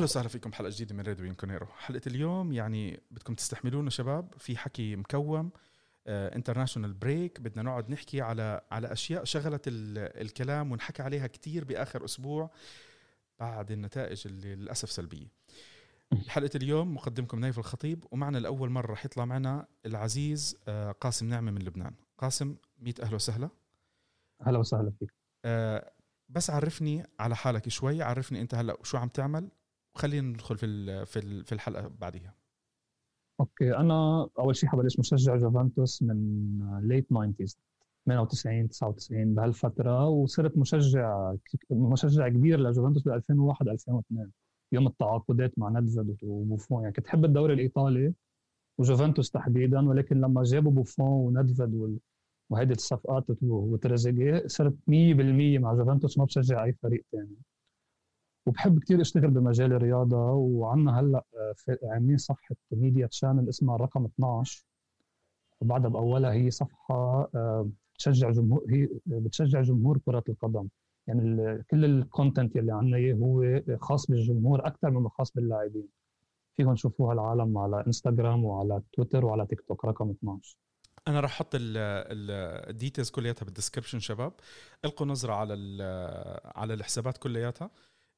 أهلا وسهلا فيكم حلقة جديدة من راديو بيانكونيرو حلقة اليوم يعني بدكم تستحملونا شباب في حكي مكوم international break بدنا نقعد نحكي على على أشياء شغلت الكلام ونحكى عليها كثير بآخر أسبوع بعد النتائج اللي للأسف سلبية. حلقة اليوم مقدمكم نايف الخطيب ومعنا لاول مرة رح يطلع معنا العزيز آه، قاسم نعمة من لبنان. قاسم مية أهلا وسهلا. أهلا وسهلا فيك. أه بس عرفني على حالك شوي عرفني أنت هلأ شو عم تعمل. وخلينا ندخل في في الحلقة بعديها. أوكي أنا أول شيء حبلش مشجع جوفنتوس من late 90s 98 99 بهالفترة وصرت مشجع مشجع كبير لجوفنتوس ب 2001 2002 يوم التعاقدات مع ندفد وبوفون. يعني كنت احب الدوري الإيطالي وجوفنتوس تحديدا ولكن لما جابوا بوفون وندفد وهيدي الصفقات وتريزيجيه صرت 100% مع جوفنتوس ما بشجع أي فريق ثاني وبحب كثير أشتغل بمجال الرياضة وعندنا هلأ آه، عاملين صفحة media channel اسمها رقم 12 وبعدها بأولها هي صفحة آه، بتشجع جمهور هي بتشجع جمهور كرة القدم. يعني كل ال content يلي عندنا إياه هو خاص بالجمهور أكثر مما خاص باللاعبين. فيهم تشوفوها العالم على انستغرام وعلى تويتر وعلى تيك توك رقم 12 أنا راح أحط ال details كلياتها بال description شباب. ألقوا نظرة على على الحسابات كلياتها.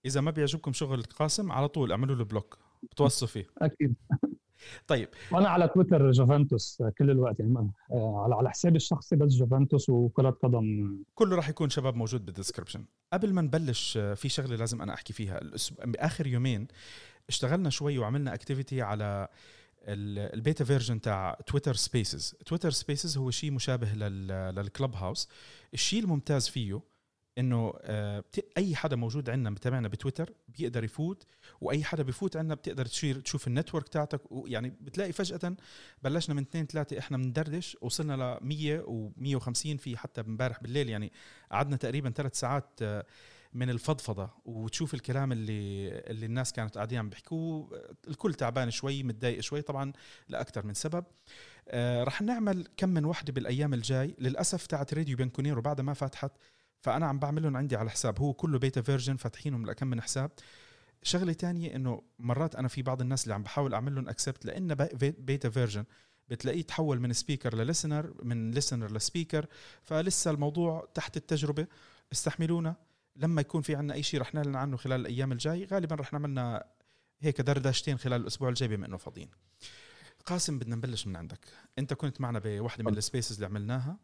إذا ما بيعجبكم شغل قاسم على طول اعملوا له block بتوصوا فيه. أكيد. طيب. وأنا على تويتر جوفنتوس كل الوقت يعني على على حسابي الشخصي بس جوفنتوس وكرة قدم. كله راح يكون شباب موجود بال description قبل ما نبلش في شغلة لازم أنا أحكي فيها. باخر يومين اشتغلنا شوي وعملنا activity على ال beta version تاع Twitter Spaces. Twitter Spaces هو شيء مشابه لل Clubhouse. الشيء الممتاز فيه إنه آه، أي حدا موجود عندنا متابعنا بتويتر بيقدر يفوت وأي حدا بفوت عندنا بتقدر تصير تشوف ال network تاعتك ويعني بتلاقي فجأة بلشنا من اثنين ثلاثة إحنا بندردش وصلنا ل 100 و150 في حتى امبارح بالليل يعني قعدنا تقريبا ثلاث ساعات آه، من الفضفضة وتشوف الكلام اللي اللي الناس كانت قاعدين عم بيحكوه الكل تعبان شوي متضايق شوي طبعا لاكثر من سبب. آه رح نعمل كم من وحدة بالأيام الجاي للأسف تاعت راديو بيانكونيرو بعد ما فتحت فأنا عم بعملهم عندي على حساب هو كله beta version فاتحينهم لكم من حساب. شغلة تانية إنه مرات أنا في بعض الناس اللي عم بحاول أعمل لهم accept لأن beta version بتلاقيه تحول من speaker ل listener من listener ل speaker فلسه الموضوع تحت التجربة. استحملونا. لما يكون في عنا أي شيء رح نعلن عنه خلال الأيام الجاي غالبا رح نعملنا هيك دردشتين خلال الأسبوع الجاي بما إنه فاضيين. قاسم بدنا نبلش من عندك. أنت كنت معنا بوحده من السبيسز اللي عملناها.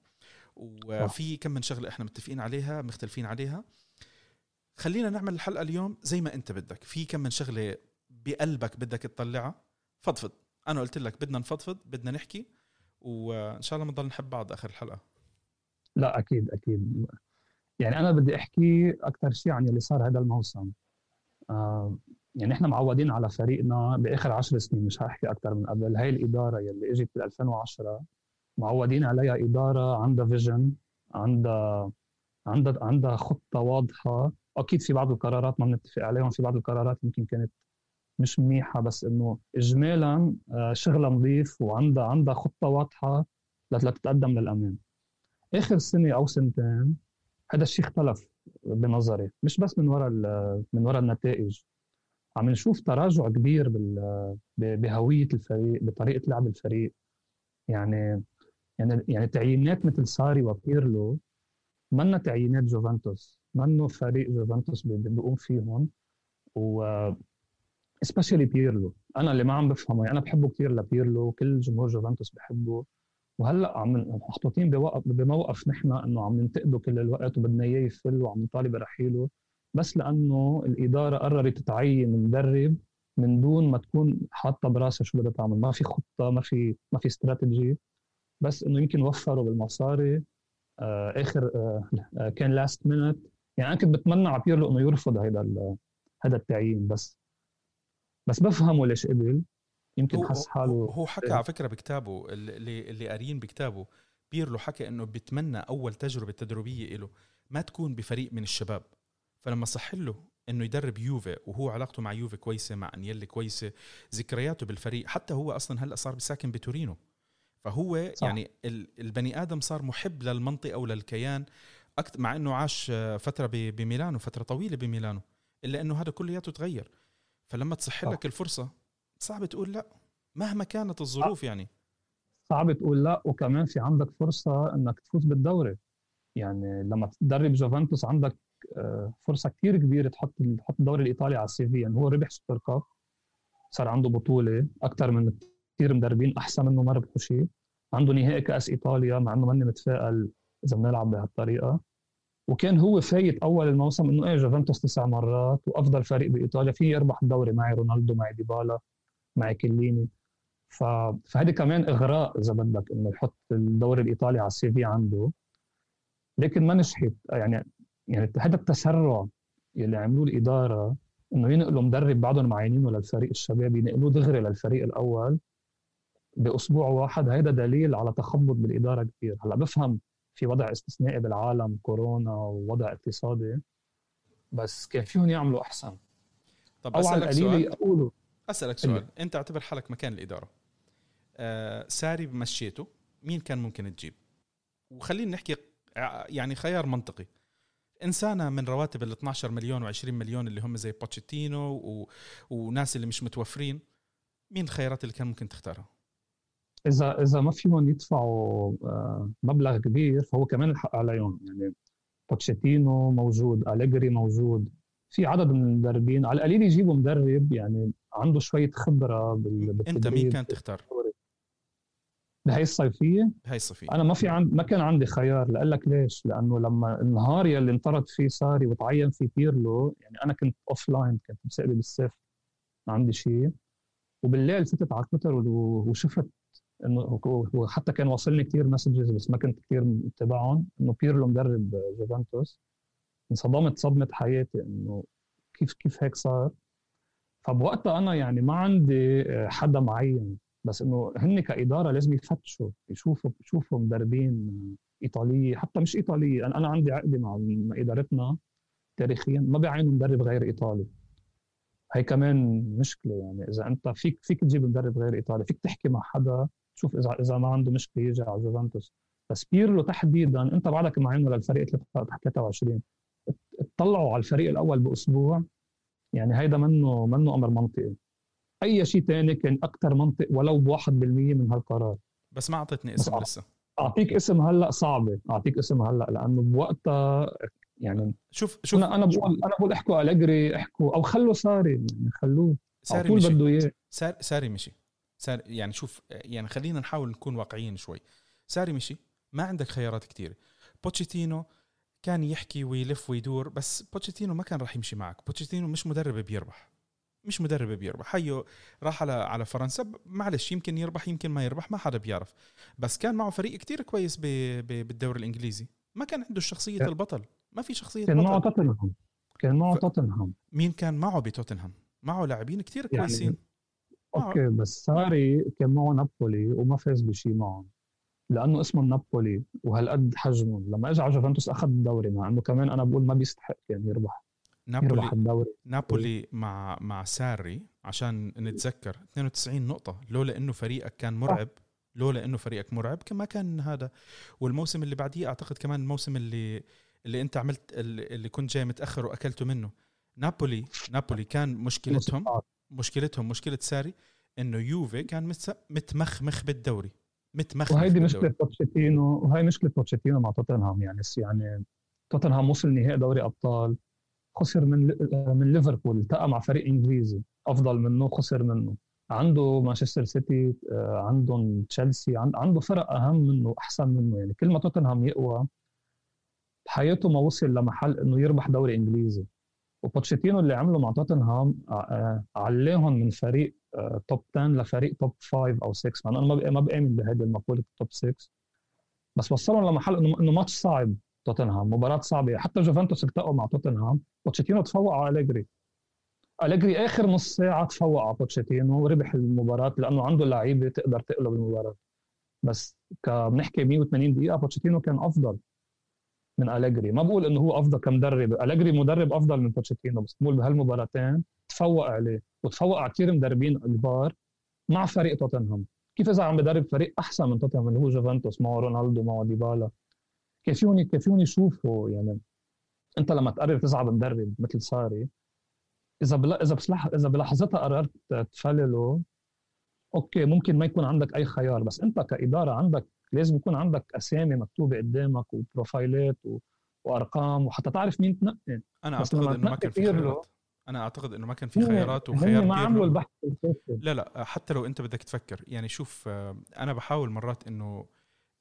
وفي كم من شغلة إحنا متفقين عليها مختلفين عليها. خلينا نعمل الحلقة اليوم زي ما أنت بدك. في كم من شغلة بقلبك بدك تطلعها فضفض. أنا قلت لك بدنا نفضفض بدنا نحكي وإن شاء الله بنضل نحب بعض آخر الحلقة. لا أكيد أكيد. يعني أنا بدي أحكي أكثر شيء عن اللي صار هذا الموسم. آه يعني إحنا معودين على فريقنا بآخر عشر سنين مش هحكي أكثر من قبل. هاي الإدارة يلي إجت بال 2010 معودين عليها إدارة عندها فيجن عندها عندها عندها خطة واضحة. أكيد في بعض القرارات ما بنتفق عليهم في بعض القرارات يمكن كانت مش منيحة بس إنه اجمالا آه، شغلها نظيف وعندها عندها خطة واضحة لتتقدم للأمام. آخر سنة أو سنتين هذا الشيء اختلف بنظري مش بس من وراء من وراء النتائج. عم نشوف تراجع كبير بهوية الفريق بطريقة لعب الفريق. يعني يعني يعني تعيينات مثل ساري وبيرلو منا تعيينات جوفنتوس منه فريق جوفنتوس بيقوم فيهم و specially بيرلو. أنا اللي ما عم بفهمه يعني أنا بحبه كثير لبيرلو كل جمهور جوفنتوس بحبه وهلأ عم محطوطين بوقف بموقف نحن إنه عم ننتقده كل الوقت وبدنا إياه يفل وعم نطالب برحيله بس لأنه الإدارة قررت تعين مدرب من دون ما تكون حاطة براسها شو بدها تعمل ما في خطة ما في ما في استراتيجي بس إنه يمكن وفروا بالمصاري آه آخر آه, آه، كان last minute يعني أنا كنت بتمنى على بيرلو إنه يرفض هذا هذا التعيين بس بس بفهمه ليش قبل. يمكن حس حاله هو حكى على فكرة بكتابه اللي اللي قاريين بكتابه. بيرلو حكى إنه بيتمنى أول تجربة تدريبية له ما تكون بفريق من الشباب. فلما صح له إنه يدرب يوفي وهو علاقته مع يوفي كويسة مع انيلي كويسة ذكرياته بالفريق حتى هو أصلا هلأ صار ساكن بتورينو. فهو صح. يعني البني آدم صار محب للمنطقة وللكيان مع إنه عاش فترة بميلانو فترة طويلة بميلانو إلا إنه هذا كلياته تغير. فلما تصح لك الفرصة صعب تقول لا مهما كانت الظروف يعني. صعب تقول لا وكمان في عندك فرصة إنك تفوز بالدوري. يعني لما تدرب جوفنتوس عندك آه، فرصة كثير كبيرة تحط تحط الدوري الإيطالي على ال CV. يعني هو ربح Super Cup صار عنده بطولة أكثر من كثير مدربين أحسن منه ما ربحوا شيء. عنده نهائي كأس إيطاليا مع إنه ماني متفائل إذا بنلعب بهالطريقة. وكان هو فايت أول الموسم إنه إيه جوفنتوس تسع مرات وأفضل فريق بإيطاليا. فيه يربح الدوري معي رونالدو معي ديبالا معي كيليني ف... فهذه كمان إغراء إذا بدك إنه يحط الدوري الإيطالي على CV عنده. لكن ما نجحت. يعني يعني هذا التسرع اللي عملوه الإدارة إنه ينقلوا مدرب بعدهم معينينه للفريق الشباب ينقلوه دغري للفريق الأول. بأسبوع واحد هيدا دليل على تخبط بالإدارة كثير هلأ بفهم في وضع استثنائي بالعالم كورونا ووضع اقتصادي بس كان فيهم يعملوا أحسن؟ طب أو على القليل يقولوا. أسألك سؤال. اللي. أنت أعتبر حالك مكان الإدارة. آه ساري مشيته مين كان ممكن تجيب؟ وخلينا نحكي يعني خيار منطقي. إنسانة من رواتب ال 12 مليون و20 مليون اللي هم زي بوتشيتينو و... وناس اللي مش متوفرين مين الخيارات اللي كان ممكن تختارها؟ إذا إذا ما فيهم يدفعوا آه، مبلغ كبير فهو كمان الحق عليهم يعني بوتشيتينو موجود أليجري موجود. في عدد من المدربين على القليل يجيبوا مدرب يعني عنده شوية خبرة بالتدريب. أنت مين كان تختار؟ بهي الصيفيه بهي الصيفيه أنا ما في عند ما كان عندي خيار. لاقول لك ليش؟ لأنه لما النهار يلي انطرد فيه ساري وتعين فيه بيرلو يعني أنا كنت offline كنت مسألي بالصيف ما عندي شيء. وبالليل فتت على تويتر وشفت إنه وحتى كان واصلني كثير messages بس ما كنت كثير متابعهم. إنه بيرلو مدرب جوفنتوس انصدمت صدمة حياتي إنه كيف كيف هيك صار. فبوقتها أنا يعني ما عندي حدا معين. بس إنه هن كإدارة لازم يفتشوا يشوفوا يشوفوا مدربين إيطالية حتى مش إيطالية. أنا أنا عندي عقدة مع إدارتنا تاريخيا ما بيعينوا مدرب غير إيطالي. هي كمان مشكلة يعني إذا أنت فيك فيك تجيب مدرب غير إيطالي فيك تحكي مع حدا. تشوف اذا إذا ما عنده مشكلة يجي على جوفنتوس بس بيرلو تحديدا أنت بعدك معينه للفريق تحت 23 اطلعوا على الفريق الأول بأسبوع. يعني هيدا منه منه أمر منطقي. أي شيء ثاني كان أكثر منطق ولو ب 1% من هالقرار. بس ما أعطيتني اسم لسه. أعطيك اسم هلأ صعبة. أعطيك اسم هلأ لأنه بوقتها يعني شوف شوف أنا أنا بقول أنا بقول احكوا أليجري احكوا أو خلوا ساري يعني خلوه. ساري مشي. بده إياه. ساري مشي. ساري يعني شوف يعني خلينا نحاول نكون واقعيين شوي. ساري مشي ما عندك خيارات كثيره بوتشيتينو كان يحكي ويلف ويدور بس بوتشيتينو ما كان راح يمشي معك. بوتشيتينو مش مدرب بيربح. مش مدرب بيربح. هيو راح على على فرنسا معلش يمكن يربح يمكن ما يربح ما حدا بيعرف. بس كان معه فريق كتير كويس بالدوري الإنجليزي. ما كان عنده شخصية البطل. ما في شخصية كان معه توتنهام. كان معه توتنهام. مين كان معه بتوتنهام؟ معه لاعبين كتير يعني كويسين. يعني okay بس ساري كان معه نابولي وما فاز بشيء معهم لأنه اسمه نابولي وهالقد حجمه. لما اجى على جوفنتوس أخذ الدوري مع إنه كمان أنا بقول ما بيستحق يعني يربح نابولي يربح الدوري. نابولي مع مع ساري عشان نتذكر 92 نقطة لولا إنه فريقك كان مرعب لولا إنه فريقك مرعب ما كان هذا. والموسم اللي بعديه أعتقد كمان الموسم اللي اللي أنت عملت اللي كنت جاي متأخر وأكلته منه. نابولي نابولي كان مشكلتهم مشكلتهم مشكلة ساري إنه يوفي كان متمخمخ بالدوري متمخمخ وهيدي مشكلة بوتشيتينو وهي مشكلة بوتشيتينو مع توتنهام يعني يعني توتنهام وصل نهائي دوري أبطال خسر من من ليفربول التقى مع فريق إنجليزي أفضل منه خسر منه. عنده مانشستر سيتي آه، عندهم تشيلسي عنده فرق أهم منه احسن منه يعني كل ما توتنهام يقوى بحياته ما وصل لمحل إنه يربح دوري إنجليزي. وبوتشيتينو اللي عمله مع توتنهام آه، آه، علاهم من فريق top 10 لفريق top 5 أو 6 أنا ما بامن بهذه المقولة top 6 بس وصلهم لمحل إنه ماتش صعب توتنهام مباراة صعبة. حتى جوفنتوس التقوا مع توتنهام. بوتشيتينو تفوق على أليجري أليجري آخر نص ساعة تفوق على بوتشيتينو وربح المباراة لأنه عنده لعيبة تقدر تقلب المباراة. بس بنحكي 180 دقيقة بوتشيتينو كان أفضل. من أليجري ما بقول إنه هو أفضل كمدرب. أليجري مدرب أفضل من بوتشيتينو بس بقول بهالمباراتين تفوق عليه وتفوق على كثير مدربين كبار مع فريق توتنهام. كيف إذا عم بدرب فريق أحسن من توتنهام اللي هو جوفنتوس معه رونالدو معه ديبالا؟ كافيوني كافيوني يشوفوا يعني؟ أنت لما تقرر تزعل مدرب مثل ساري إذا بلا إذا بصلح إذا بلحظتها قررت تفلله أوكي ممكن ما يكون عندك أي خيار بس أنت كإدارة عندك لازم يكون عندك أسامي مكتوبة قدامك وبروفايلات و... وأرقام وحتى تعرف مين تنقي. أنا أعتقد إنه ما كان في خيارات. أنا أعتقد إنه ما كان في خيارات وخيار ما عملوا البحث لا لا حتى لو أنت بدك تفكر. يعني شوف أنا بحاول مرات انه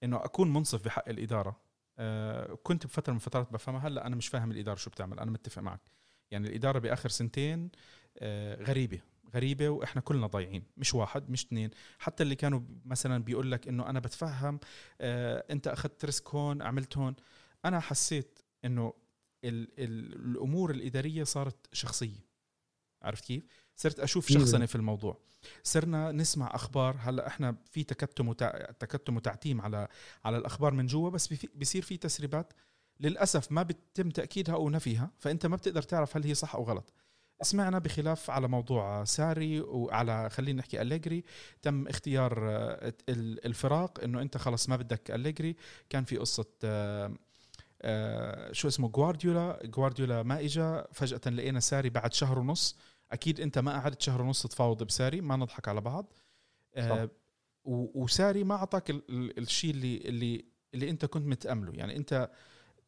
إنه أكون منصف بحق الإدارة. آه، كنت بفترة من الفترات بفهمها هلأ أنا مش فاهم الإدارة شو بتعمل. أنا متفق معك. يعني الإدارة بآخر سنتين آه، غريبة. غريبة وإحنا كلنا ضايعين مش واحد مش اثنين. حتى اللي كانوا مثلا بيقول لك إنه أنا بتفهم آه، أنت أخذت ريسك هون عملت هون. أنا حسيت إنه ال ال الأمور الإدارية صارت شخصية. عرفت كيف؟ صرت أشوف شخصنه في الموضوع. صرنا نسمع أخبار. هلأ إحنا في تكتم وتع... تكتم وتعتيم على على الأخبار من جوا بس بيصير في تسريبات. للأسف ما بتم تأكيدها أو نفيها فأنت ما بتقدر تعرف هل هي صح أو غلط. سمعنا بخلاف على موضوع ساري وعلى خلينا نحكي أليجري تم اختيار آه، الفراق إنه أنت خلص ما بدك أليجري. كان في قصة آه، آه، شو اسمه جوارديولا. جوارديولا ما اجى فجأة لقينا ساري بعد شهر ونص. أكيد أنت ما قعدت شهر ونص تفاوض بساري ما نضحك على بعض. آه وساري ما أعطاك الشيء اللي اللي اللي أنت كنت متأمله. يعني أنت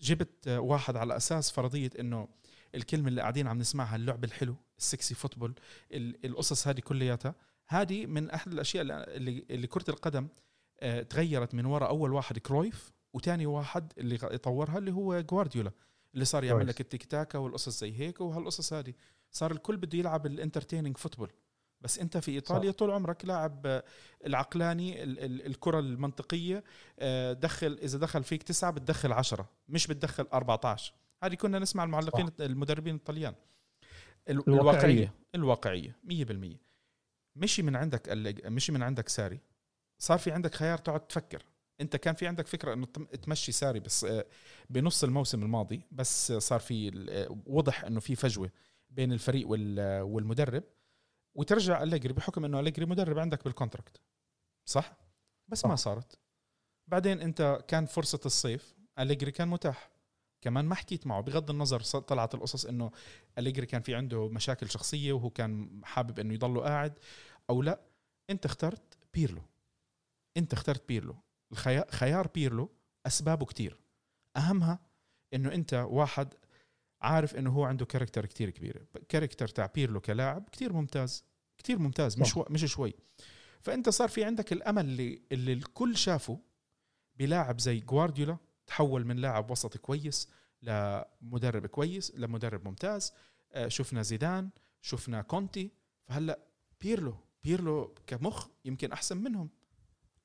جبت واحد على أساس فرضية إنه الكلمة اللي قاعدين عم نسمعها اللعب الحلو ال sexy football القصص هذه كلياتها. هذه من أحد الأشياء اللي اللي كرة القدم آه، تغيرت من وراء أول واحد كرويف وتاني واحد اللي يطورها اللي هو جوارديولا اللي صار يعمل لك التيك تاكا والقصص زي هيك وهالقصص هذه. صار الكل بده يلعب ال entertaining football. بس أنت في إيطاليا صح. طول عمرك لاعب العقلاني الكرة المنطقية آه، دخل إذا دخل فيك تسعة بتدخل عشرة مش بتدخل 14 هذه كنا نسمع المعلقين صح. المدربين الطليان. الواقعية. الواقعية. 100% مشي من عندك مشي من عندك ساري. صار في عندك خيار تقعد تفكر. انت كان في عندك فكرة انه تمشي ساري بس آه، بنص الموسم الماضي بس صار في آه، وضح انه في فجوة بين الفريق والمدرب. وترجع أليجري بحكم انه أليجري مدرب عندك بالكونتراكت صح؟ بس صح. ما صارت. بعدين انت كان فرصة الصيف. أليجري كان متاح. كمان ما حكيت معه. بغض النظر طلعت القصص إنه أليجري كان في عنده مشاكل شخصية وهو كان حابب إنه يضله قاعد أو لا. أنت اخترت بيرلو. أنت اخترت بيرلو. خيار بيرلو أسبابه كتير. أهمها إنه أنت واحد عارف إنه هو عنده character كتير كبيره character تاع بيرلو كلاعب كتير ممتاز. كتير ممتاز مش مش شوي. فأنت صار في عندك الأمل اللي اللي الكل شافه بلاعب زي جوارديولا تحول من لاعب وسط كويس لمدرب كويس لمدرب ممتاز. آه، شفنا زيدان شفنا كونتي. فهلا بيرلو بيرلو كمخ يمكن أحسن منهم.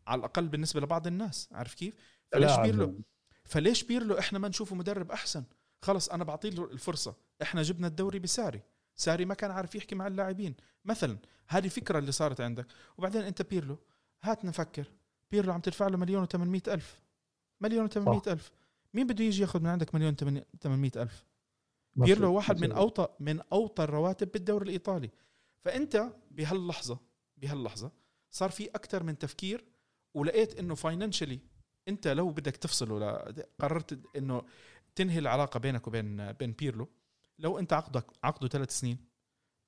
على الأقل بالنسبة لبعض الناس عارف كيف؟ فليش بيرلو؟ فليش بيرلو إحنا ما نشوفه مدرب أحسن؟ خلص أنا بعطيه الفرصة. إحنا جبنا الدوري بساري. ساري ما كان عارف يحكي مع اللاعبين. مثلا هذه فكره اللي صارت عندك. وبعدين أنت بيرلو هات نفكر. بيرلو عم تدفع له مليون و800 ألف. مليون و800 ألف. مين بده يجي ياخذ من عندك مليون 800 ألف؟ بيرلو واحد من اوطى من اوطى الرواتب بالدوري الإيطالي. فأنت بهاللحظه بهاللحظة صار في أكثر من تفكير ولقيت إنه financially أنت لو بدك تفصله قررت إنه تنهي العلاقة بينك وبين بين بيرلو لو أنت عقدك عقده ثلاث سنين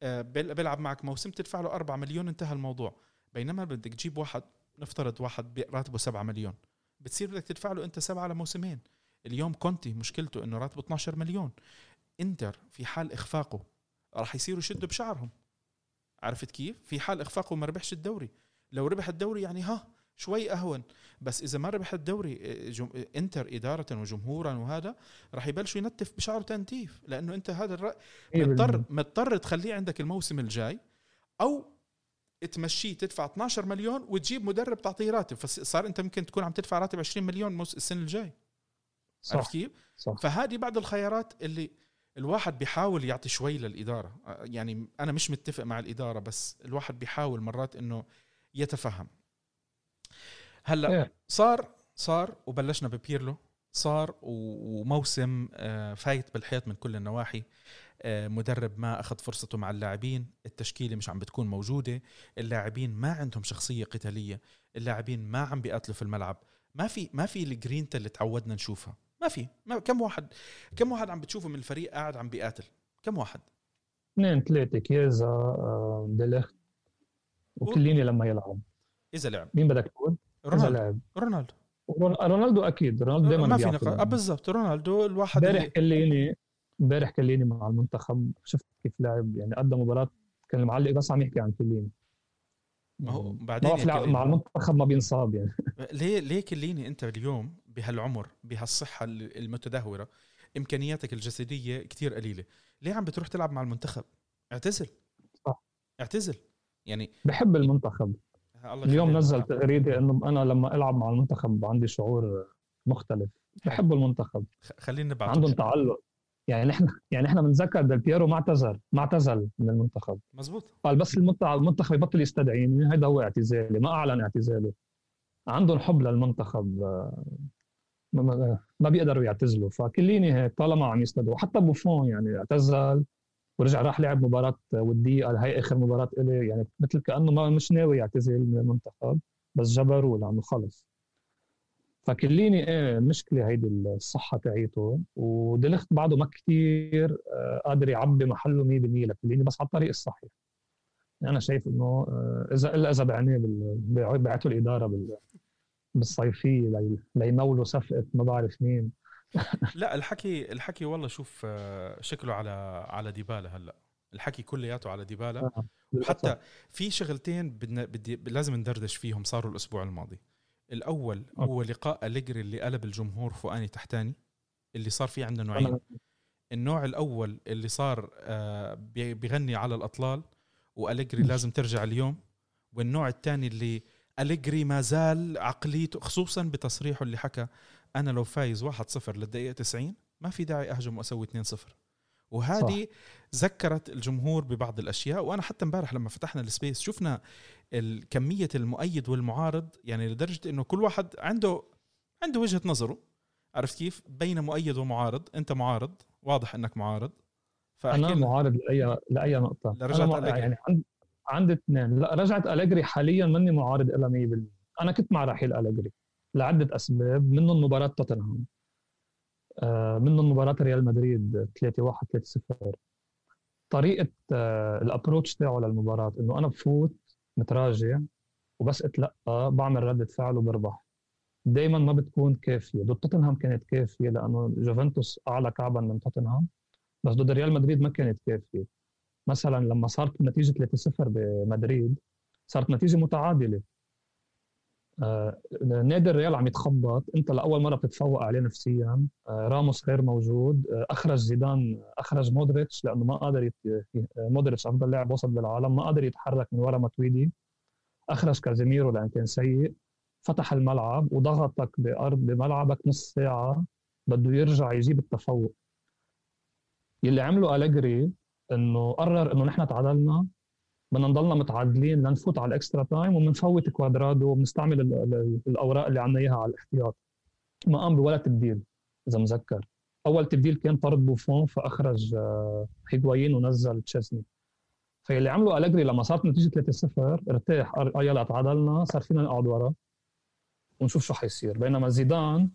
آه، بيلعب معك موسم تدفع له 4 مليون انتهى الموضوع. بينما بدك تجيب واحد نفترض واحد راتبه 7 مليون. بتصير بدك تدفع له انت سبعة لموسمين اليوم كونتي مشكلته انه راتبه 12 مليون. انتر في حال إخفاقه راح يصيروا يشدوا بشعرهم. عرفت كيف؟ في حال إخفاقه ما ربحش الدوري. لو ربح الدوري يعني ها شوي أهون. بس إذا ما ربح الدوري آه، جم... إنتر إدارة وجمهورا وهذا راح يبلشوا ينتف بشعره تنتيف. لأنه أنت هذا إيه، مضطر مضطر تخليه عندك الموسم الجاي. أو تمشيه تدفع 12 مليون وتجيب مدرب تعطيه راتب. فصار انت ممكن تكون عم تدفع راتب 20 مليون السنة الجاي. صح. عرفت كيف؟ صح. فهذه بعض الخيارات اللي الواحد بيحاول يعطي شوي للإدارة. يعني أنا مش متفق مع الإدارة بس الواحد بيحاول مرات إنه يتفهم. هلأ إيه. صار صار وبلشنا ببيرلو صار وموسم آه، فايت بالحيط من كل النواحي. مدرب ما أخذ فرصته مع اللاعبين التشكيلة مش عم بتكون موجودة اللاعبين ما عندهم شخصية قتالية اللاعبين ما عم بيقاتلوا في الملعب. ما في ما في الجرينتا اللي تعودنا نشوفها. ما في ما كم واحد كم واحد عم بتشوفه من الفريق قاعد عم بيقاتل؟ كم واحد؟ اثنين ثلاثة كيزا آه، ديليخت وكليني لما يلعب. إذا لعب. مين بدك تقول؟ إذا لعب. رونالدو. رونالدو أكيد. رونالدو دائما ما في نقاش آه، بالضبط. رونالدو الواحد امبارح كليني امبارح كليني مع المنتخب شفت كيف لعب يعني قدم مباراة كان المعلق بس عم يحكي عن كليني ما هو بعدين مع المنتخب ما بينصاب يعني. ليه ليه كليني انت اليوم بهالعمر بهالصحة المتدهورة إمكانياتك الجسدية كتير قليلة ليه عم بتروح تلعب مع المنتخب؟ اعتزل. صح. اعتزل. يعني بحب المنتخب. اليوم نزل تغريدة إنه أنا لما ألعب مع المنتخب عندي شعور مختلف. بحب المنتخب. خلينا نبعث عندهم تعلق. يعني نحن يعني إحنا بنتذكر ديل بييرو ما اعتذر ما اعتزل من المنتخب. مزبوط قال بس المنتخب يبطل يستدعيني هذا هو اعتزالي ما أعلن اعتزاله عندهم حب للمنتخب ما بيقدروا يعتزلوا. فكليني هيك طالما عم يستدعوا. حتى بوفون يعني اعتزل ورجع راح لعب مباراة ودية قال هاي آخر مباراة إلي. يعني مثل كأنه ما مش ناوي يعتزل من المنتخب بس جبروه لأنه خلص. فكليني إيه مشكلة هيدي الصحة تاعيته ودلخت بعده ما كثير آه، قادر يعبي محله 100% لكليني بس على الطريق الصحيح. يعني أنا شايف إنه آه، إذا إلا إذا بعناه بعته الإدارة بالصيفية ليمولوا صفقة ما بعرف مين. لا الحكي الحكي والله شوف آه، شكله على على ديبالا هلأ. الحكي كلياته على ديبالا. وحتى في شغلتين بدنا بدي لازم ندردش فيهم صاروا الأسبوع الماضي. الأول okay. هو لقاء أليجري اللي قلب الجمهور فوقاني تحتاني اللي صار فيه عندنا نوعين النوع الأول اللي صار آه، بيغني على الأطلال وأليجري لازم ترجع اليوم. والنوع الثاني اللي أليجري ما زال عقليته خصوصا بتصريحه اللي حكى أنا لو فايز 1-0 للدقيقة 90 ما في داعي أهجم وأسوي 2-0 وهذه. ذكرت الجمهور ببعض الأشياء وأنا حتى امبارح لما فتحنا ال space شفنا كمية المؤيد والمعارض يعني لدرجة إنه كل واحد عنده عنده وجهة نظره. عرفت كيف؟ بين مؤيد ومعارض أنت معارض واضح إنك معارض. أنا معارض لاي لأي نقطة. أنا يعني عند عندي اثنين. لا رجعت أليجري حاليا ماني معارض لها 100% أنا كنت مع رحيل أليجري لعدة أسباب منهم مباراه توتنهام. منهم مباراة ريال مدريد 3 1 3 0 طريقة آه، ال approach تاعه للمباراة إنه أنا بفوت متراجع وبس اتلقى بعمل ردة فعل وبربح. دائما ما بتكون كافية. ضد توتنهام كانت كافية لأنه جوفنتوس أعلى كعبا من توتنهام بس ضد ريال مدريد ما كانت كافية. مثلا لما صارت النتيجه 3-0 بمدريد صارت نتيجة متعادلة. آه نادي الريال عم يتخبط. انت لأول مرة بتتفوق عليه نفسيا. آه راموس غير موجود. آه أخرج زيدان أخرج مودريتش لأنه ما قادر يت... مودريتش أفضل لاعب وسط بالعالم ما قادر يتحرك من ورا ماتويدي. أخرج كازيميرو لأن كان سيء. فتح الملعب وضغطك بارض بملعبك نص ساعة. بده يرجع يجيب التفوق. يلي عمله أليجري إنه قرر إنه نحن تعادلنا. بدنا نضلنا متعادلين لنفوت على ال extra time وبنفوت كوادرادو وبنستعمل الأوراق اللي عندنا إياها على الاحتياط. ما قام بولا تبديل إذا مذكر أول تبديل كان طرد بوفون فأخرج آه، هيغوايين ونزل تشيزني. فاللي عمله أليجري لما صارت النتيجه 3-0 ارتاح قال يلا تعادلنا صار فينا نقعد ورا ونشوف شو حيصير. بينما زيدان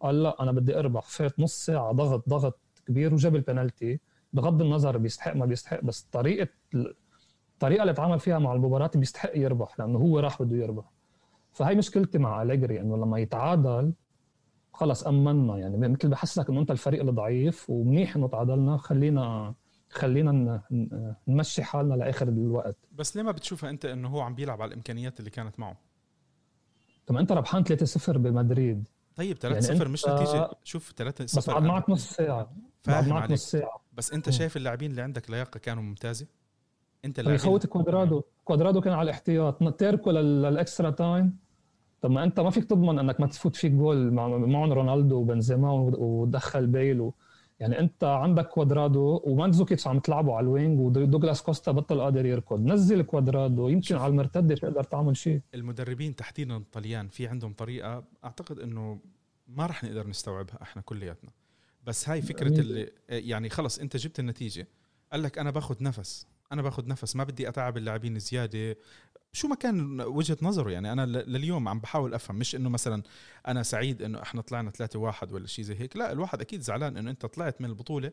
قال لا أنا بدي أربح. فات نص ساعة ضغط ضغط كبير وجاب البنالتي. بغض النظر بيستحق ما بيستحق بس طريقة الطريقة اللي اتعامل فيها مع المباراه بيستحق يربح لأنه هو راح بده يربح. فهي مشكلتي مع أليجري إنه لما يتعادل خلص امنا يعني مثل بحسسك إنه أنت الفريق الضعيف ومنيح إنه تعادلنا خلينا خلينا نمشي حالنا لآخر الوقت. بس ليه ما بتشوفها أنت إنه هو عم بيلعب على الإمكانيات اللي كانت معه؟ طب أنت ربحان 3-0 بمدريد. طيب 3-0 يعني مش نتيجة. شوف 3-0 بس بعد معك نص ساعة. فاهم معك نص ساعة. بس أنت شايف اللاعبين اللي عندك لياقة كانوا ممتازه انت اللي يفوت كوادرادو كوادرادو كان على الاحتياط. تركه لل extra time. طب ما انت ما فيك تضمن انك ما تفوت فيك جول معهم رونالدو وبنزيما ودخل بيل و... يعني انت عندك كوادرادو ومانزوكيتش عم تلعبوا على ال wing ودوغلاس كوستا بطل قادر يركض. نزل كوادرادو. يمكن على المرتدة تقدر تعمل شيء. المدربين تحديدا الطليان في عندهم طريقة أعتقد إنه ما راح نقدر نستوعبها إحنا كلياتنا. بس هاي فكرة اللي يعني خلص أنت جبت النتيجة. قال لك أنا باخذ نفس. أنا باخذ نفس ما بدي أتعب اللاعبين زيادة. شو ما كان وجهة نظره يعني أنا لليوم عم بحاول أفهم. مش إنه مثلا أنا سعيد إنه إحنا طلعنا 3 واحد ولا شيء زي هيك. لا الواحد أكيد زعلان إنه أنت طلعت من البطولة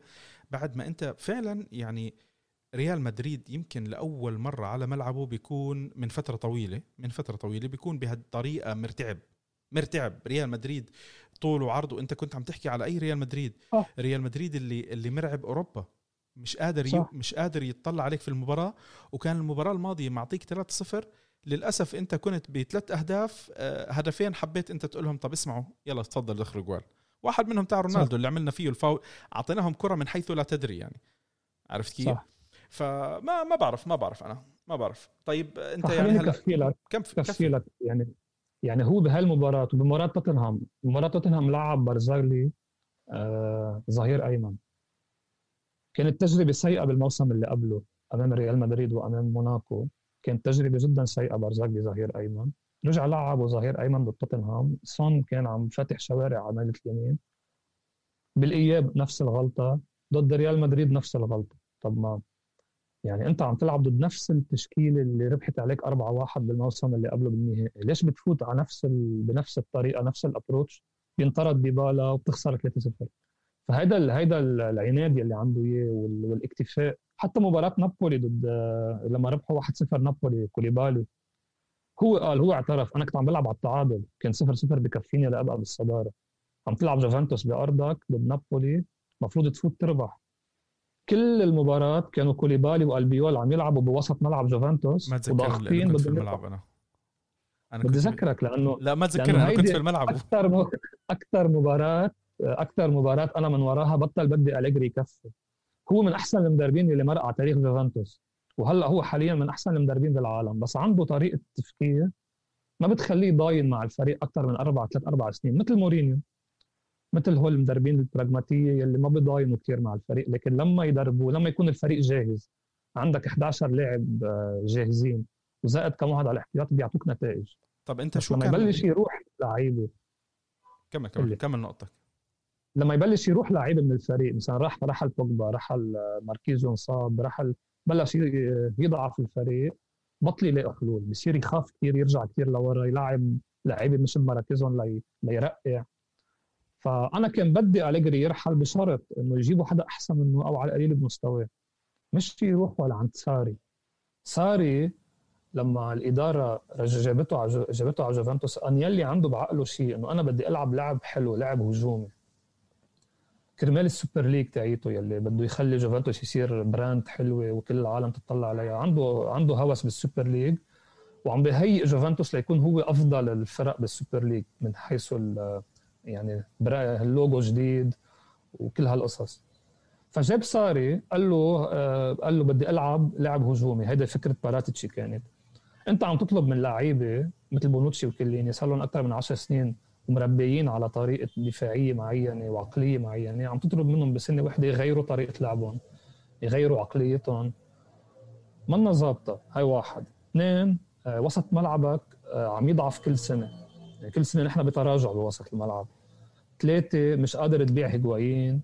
بعد ما أنت فعلا يعني ريال مدريد يمكن لأول مرة على ملعبه بيكون من فترة طويلة من فترة طويلة بيكون بهالطريقة مرتعب مرتعب. ريال مدريد طول وعرض وانت كنت عم تحكي على أي ريال مدريد؟ آه. ريال مدريد اللي اللي مرعب أوروبا. مش قادر. صح. مش قادر يتطلع عليك في المباراة وكان المباراة الماضية معطيك 3-0 للأسف أنت كنت بثلاث أهداف آه، هدفين حبيت أنت تقول لهم طب اسمعوا يلا تفضل دخلوا جوال واحد منهم تاع رونالدو اللي عملنا فيه الفاول أعطيناهم كرة من حيث لا تدري يعني عرفت كيف؟ صح فما ما بعرف ما بعرف أنا ما بعرف طيب أنت يعني خليني هلا كفي لك كم كفي كفي لك يعني يعني هو بهالمباراة وبمباراة توتنهام مباراة توتنهام لعب برزاغلي آه ظهير أيمن كانت تجربة سيئة بالموسم اللي قبله أمام ريال مدريد وأمام موناكو. كانت تجربة جدا سيئة برزاغلي ظهير أيمن. رجع لعب وظهير أيمن بالتوتنهام سون كان عم فاتح شوارع على ميلة اليمين. بالإياب نفس الغلطة. ضد ريال مدريد نفس الغلطة. طب ما يعني أنت عم تلعب ضد نفس التشكيله اللي ربحت عليك 4-1 بالموسم اللي قبله بالنهائي. ليش بتفوت على نفس ال... بنفس الطريقة نفس الابروتش بينطرد ديبالا وبتخسر 3-0 فهيدا. هيدا العناد اللي عنده إياه وال... والاكتفاء. حتى مباراة نابولي ضد لما ربحوا 1-0 نابولي كوليبالي هو قال هو اعترف أنا كنت عم بلعب على التعادل كان 0-0 بكفيني لأبقى بالصدارة. عم تلعب جوفنتوس بأرضك ضد نابولي المفروض تفوت تربح. كل المباراة كانوا كوليبالي وألبيول عم يلعبوا بوسط ملعب جوفنتوس ما وضاغطين بدهم الملعب أنا. أنا بدي أذكرك لأنه لا ما تذكرني أنا كنت في الملعب. أكثر م... أكثر مباراة أكثر مباراة أنا من وراها بطل بدي أليجري يكفي هو من أحسن المدربين اللي مرق على تاريخ جوفنتوس وهلأ هو حاليا من أحسن المدربين بالعالم. بس عنده طريقة تفكير ما بتخليه ضاين مع الفريق أكثر من أربع ثلاث أربع سنين مثل مورينيو مثل هول المدربين البراغماتيه اللي ما بيضاينوا كثير مع الفريق. لكن لما يدربوا لما يكون الفريق جاهز عندك 11 لاعب آه، جاهزين وزائد كم واحد على الاحتياط بيعطوك نتائج. طب أنت شو لما كان يبلش يروح لعيبه. كمل. كمل كمل نقطتك. لما يبلش يروح لعيبه من الفريق مثلا راح رحل بوجبا رحل ماركيزو انصاب رحل بلش يضعف الفريق بطل يلاقي حلول بصير يخاف كثير يرجع كثير لورا يلعب لعيبه مش بمراكزهم لي... ليرقع فأنا كان بدي أليجري يرحل بشرط إنه يجيبوا حدا أحسن منه أو على القليل بمستواه مش يروح ولا عند ساري. ساري لما الإدارة جابته على جابته على جوفنتوس أنييلي عنده بعقله شيء إنه أنا بدي ألعب لعب حلو لعب هجومي. كرمال ال Super League تاعيته يلي بده يخلي جوفنتوس يصير brand حلوة وكل العالم تطلع عليها. عنده عنده هوس بال Super League وعم بهيئ جوفنتوس ليكون هو أفضل الفرق بال Super League من حيث يعني اللوجو جديد وكل هالقصص. فجاب ساري قال له آه، قال له بدي ألعب لعب هجومي. هيدا فكرة باراتيتشي كانت. أنت عم تطلب من لعيبة مثل بونوتشي وكيليني صار لهم أكثر من 10 سنين ومربيين على طريقة دفاعية معينة وعقلية معينة. عم تطلب منهم بسنة وحدة يغيروا طريقة لعبهم يغيروا عقليتهم. منا ظابطة هاي واحد. اثنين آه، وسط ملعبك آه، عم يضعف كل سنة. يعني كل سنة نحن بتراجع بوسط الملعب. ثلاثة مش قادر تبيع هيجوايين.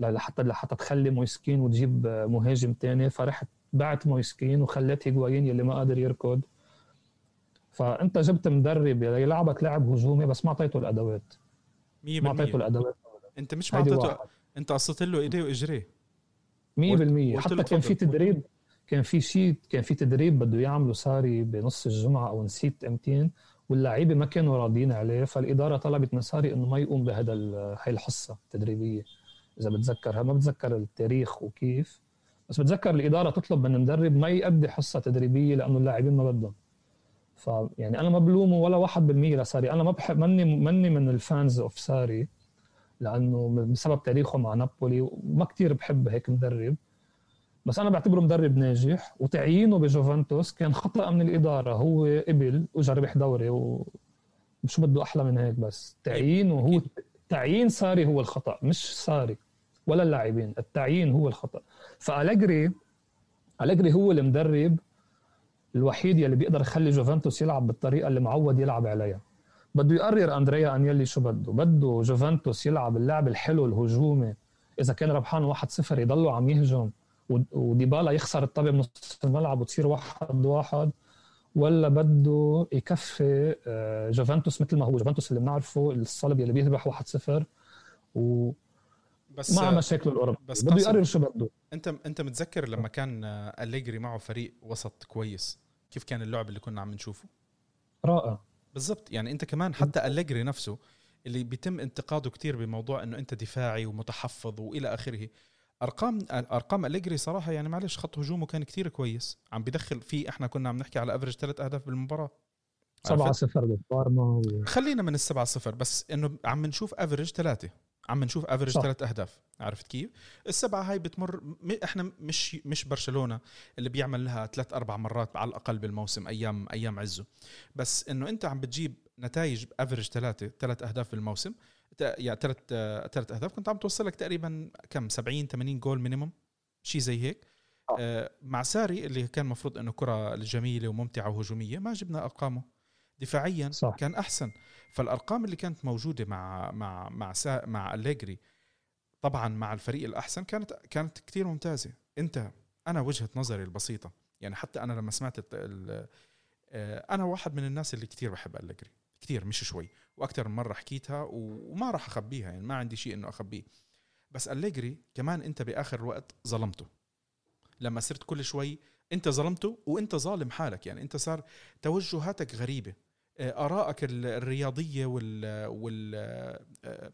لحتى لحتى تخلي مويسكين وتجيب آه، مهاجم تاني. فرحت بعت مويسكين وخليت هيجوايين يلي ما قادر يركض. فأنت جبت مدرب يلعبك لعب هجومي بس ما أعطيته الأدوات. 100% ما أعطيته الأدوات. أنت مش معطيته واحد. أنت قصيت له إيديه وإجريه. 100% قلت حتى كان في. تدريب كان في شيء كان في تدريب بده يعمله ساري بنص الجمعة أو نسيت أمتين واللعيبه ما كانوا راضيين عليه فالإدارة طلبت من ساري إنه ما يقوم بهذا هاي الحصة التدريبية إذا بتذكرها ما بتذكر التاريخ وكيف؟ بس بتذكر الإدارة تطلب من المدرب ما يؤدي حصة تدريبية لأنه اللاعبين ما بدهم. فيعني أنا ما بلومه ولا واحد بالمية لساري. أنا ما بحب مني مني من ال fans of ساري لأنه بسبب تاريخه مع نابولي وما كتير بحب هيك مدرب. بس أنا بعتبره مدرب ناجح وتعيينه بجوفنتوس كان خطأ من الإدارة. هو قبل واجى ربح دوري ومش بده أحلى من هيك بس. تعيينه هو تعيين ساري هو الخطأ مش ساري ولا اللاعبين. التعيين هو الخطأ. فأليجري الجري هو المدرب الوحيد يلي بيقدر يخلي جوفنتوس يلعب بالطريقة اللي معود يلعب عليها. بده يقرر أندريا انيلي شو بده. بده جوفنتوس يلعب اللعب الحلو الهجومي. إذا كان ربحان 1-0 يضلوا عم يهجم وديبالا يخسر الطابة بنص الملعب وتصير واحد واحد ولا بده يكفي آه، جوفنتوس مثل ما هو. جوفنتوس اللي بنعرفه الصلب اللي بيربح 1-0 و بس مع مشاكل الاوروبا بس بده يقرر شو بده. انت أنت متذكر لما كان أليجري معه فريق وسط كويس؟ كيف كان اللعب اللي كنا عم نشوفه. رائع. بالضبط. يعني انت كمان حتى أليجري نفسه اللي بيتم انتقاده كتير بموضوع إنه أنت دفاعي ومتحفظ وإلى آخره. أرقام أرقام أليجري صراحة يعني معلش خط هجومه كان كتير كويس. عم بدخل فيه إحنا كنا عم نحكي على افرج ثلاث أهداف بالمباراة. 7 0 بالبارما و... خلينا من السبعة صفر بس إنه عم نشوف average ثلاثة عم نشوف average ثلاث أهداف عرفت كيف؟ السبعة هاي بتمر م... إحنا مش مش برشلونة اللي بيعمل لها ثلاث أربع مرات على الأقل بالموسم أيام أيام عزه. بس إنه أنت عم بتجيب نتائج average ثلاثة ثلاث أهداف بالموسم يعني ثلاث ثلاث أهداف. كنت عم توصل لك تقريبا كم؟ 70 80 جول minimum شيء زي هيك. آه. مع ساري اللي كان المفروض إنه كرة جميلة وممتعة وهجومية ما جبنا أرقامه. دفاعيا صح. كان أحسن. فالأرقام اللي كانت موجودة مع مع مع سا مع أليجري طبعا مع الفريق الأحسن كانت كانت كثير ممتازة. أنت أنا وجهة نظري البسيطة يعني حتى أنا لما سمعت آه، أنا واحد من الناس اللي كثير بحب أليجري كثير مش شوي وأكثر من مرة حكيتها وما راح أخبيها يعني ما عندي شيء إنه أخبيه. بس أليجري كمان أنت بآخر الوقت ظلمته. لما صرت كل شوي أنت ظلمته وأنت ظالم حالك يعني أنت صار توجهاتك غريبة. ارائك الرياضية وال وال آه،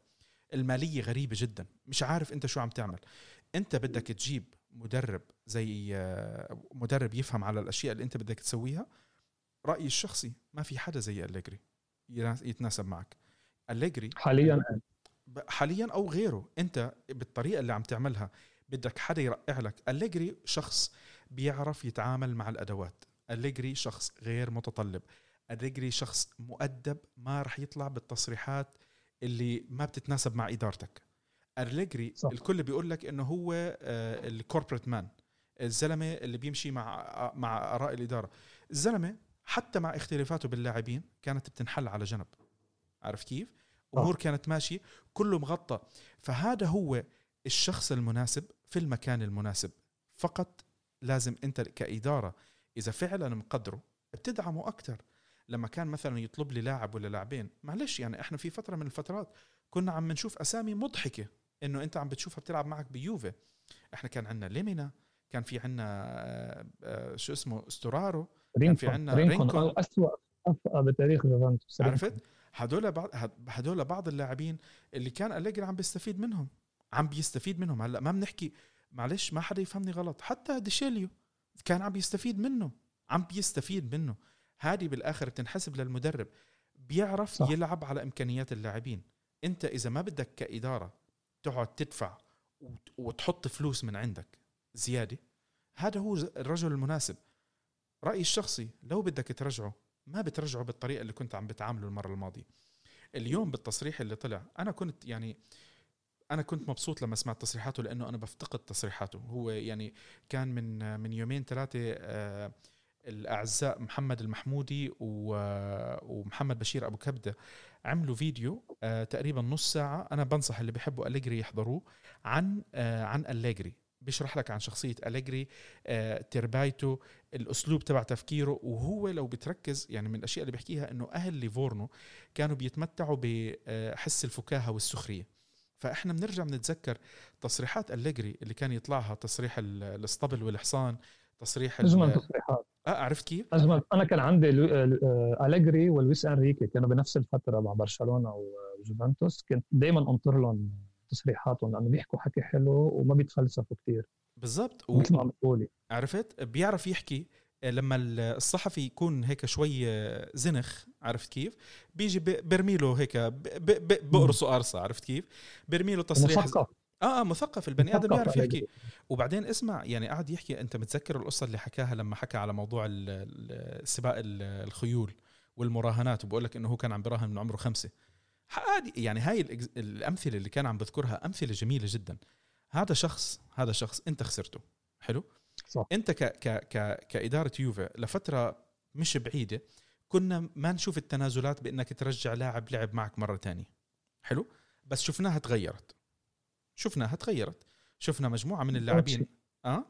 المالية غريبة جدا. مش عارف أنت شو عم تعمل. أنت بدك تجيب مدرب زي آه، مدرب يفهم على الأشياء اللي أنت بدك تسويها. رأيي الشخصي ما في حدا زي أليجري يتناسب معك. أليجري حاليا؟ حاليا أو غيره. أنت بالطريقة اللي عم تعملها بدك حدا يرقع لك. أليجري شخص بيعرف يتعامل مع الأدوات. أليجري شخص غير متطلب. أليجري شخص مؤدب ما رح يطلع بالتصريحات اللي ما بتتناسب مع إدارتك. أليجري صح. الكل بيقول لك إنه هو الكوربريت مان الزلمة اللي بيمشي مع مع آراء الإدارة. الزلمة حتى مع اختلافاته باللاعبين كانت بتنحل على جنب. عارف كيف؟ أمور كانت ماشية كله مغطى. فهذا هو الشخص المناسب في المكان المناسب. فقط لازم أنت كإدارة إذا فعلا مقدره بتدعمه أكثر لما كان مثلا يطلب لي لاعب ولا لاعبين معلش يعني إحنا في فترة من الفترات كنا عم نشوف أسامي مضحكة إنه أنت عم بتشوفها بتلعب معك بيوفي. إحنا كان عندنا ليمينا كان في عندنا آه، آه، شو اسمه استورارو كان في عندنا رينكون, رينكون. اسوء بتاريخ يوفنتوس. عرفت؟ هدول بعض هدول بعض اللاعبين اللي كان أليجري عم بيستفيد منهم عم بيستفيد منهم. هلأ ما بنحكي معلش ما حدا يفهمني غلط. حتى ديشيليو كان عم بيستفيد منه عم بيستفيد منه. هذه بالآخر بتنحسب للمدرب. بيعرف صح. يلعب على إمكانيات اللاعبين. أنت إذا ما بدك كإدارة تقعد تدفع وتحط فلوس من عندك زيادة هذا هو الرجل المناسب. رأيي الشخصي لو بدك ترجعه ما بترجعه بالطريقة اللي كنت عم بتعامله المرة الماضية. اليوم بالتصريح اللي طلع أنا كنت يعني أنا كنت مبسوط لما سمعت تصريحاته لأنه أنا بفتقد تصريحاته. هو يعني كان من من يومين ثلاثة آه الأعزاء محمد المحمودي ومحمد بشير أبو كبدة عملوا فيديو آه تقريبا نص ساعة. أنا بنصح اللي بيحبوا أليجري يحضروه عن آه عن أليجري. بيشرح لك عن شخصية أليجري آه تربايته الأسلوب تبع تفكيره. وهو لو بتركز يعني من الأشياء اللي بيحكيها إنه أهل ليفورنو كانوا بيتمتعوا بحس الفكاهة والسخرية. فإحنا بنرجع بنتذكر تصريحات أليجري اللي كان يطلعها تصريح الاسطبل والحصان تصريح أجمل تصريحات. آه عرفت كيف؟ أجمل. أنا كان عندي آه، أليجري ولويس إنريكي كانوا بنفس الفترة مع برشلونة وجوفنتوس. كنت دائما أنطر لهم تصريحاتهم لأنه بيحكوا حكي حلو وما بيتفلسفوا كثير بالضبط. مثل ما عم بتقولي. عرفت؟ بيعرف يحكي. لما الصحفي يكون هيك شوي زنخ عرفت كيف؟ بيجي برمي له هيك بقرصه قرصة عرفت كيف؟ برمي له تصريح مثقف آه آه مثقف البني آدم بيعرف يحكي. وبعدين اسمع يعني قعد يحكي أنت متذكر القصة اللي حكاها لما حكى على موضوع سباق الخيول والمراهنات وبقول لك إنه هو كان عم براهن من عمره خمسة. عادي يعني هاي الأمثلة اللي كان عم بذكرها أمثلة جميلة جدا. هذا شخص هذا شخص أنت خسرته. حلو؟ صح. أنت ك ك ك كإدارة يوفي لفترة مش بعيدة كنا ما نشوف التنازلات بأنك ترجع لاعب لعب معك مرة تانية. حلو؟ بس شفناها تغيرت. شفناها تغيرت. شفنا مجموعة من اللاعبين. أه؟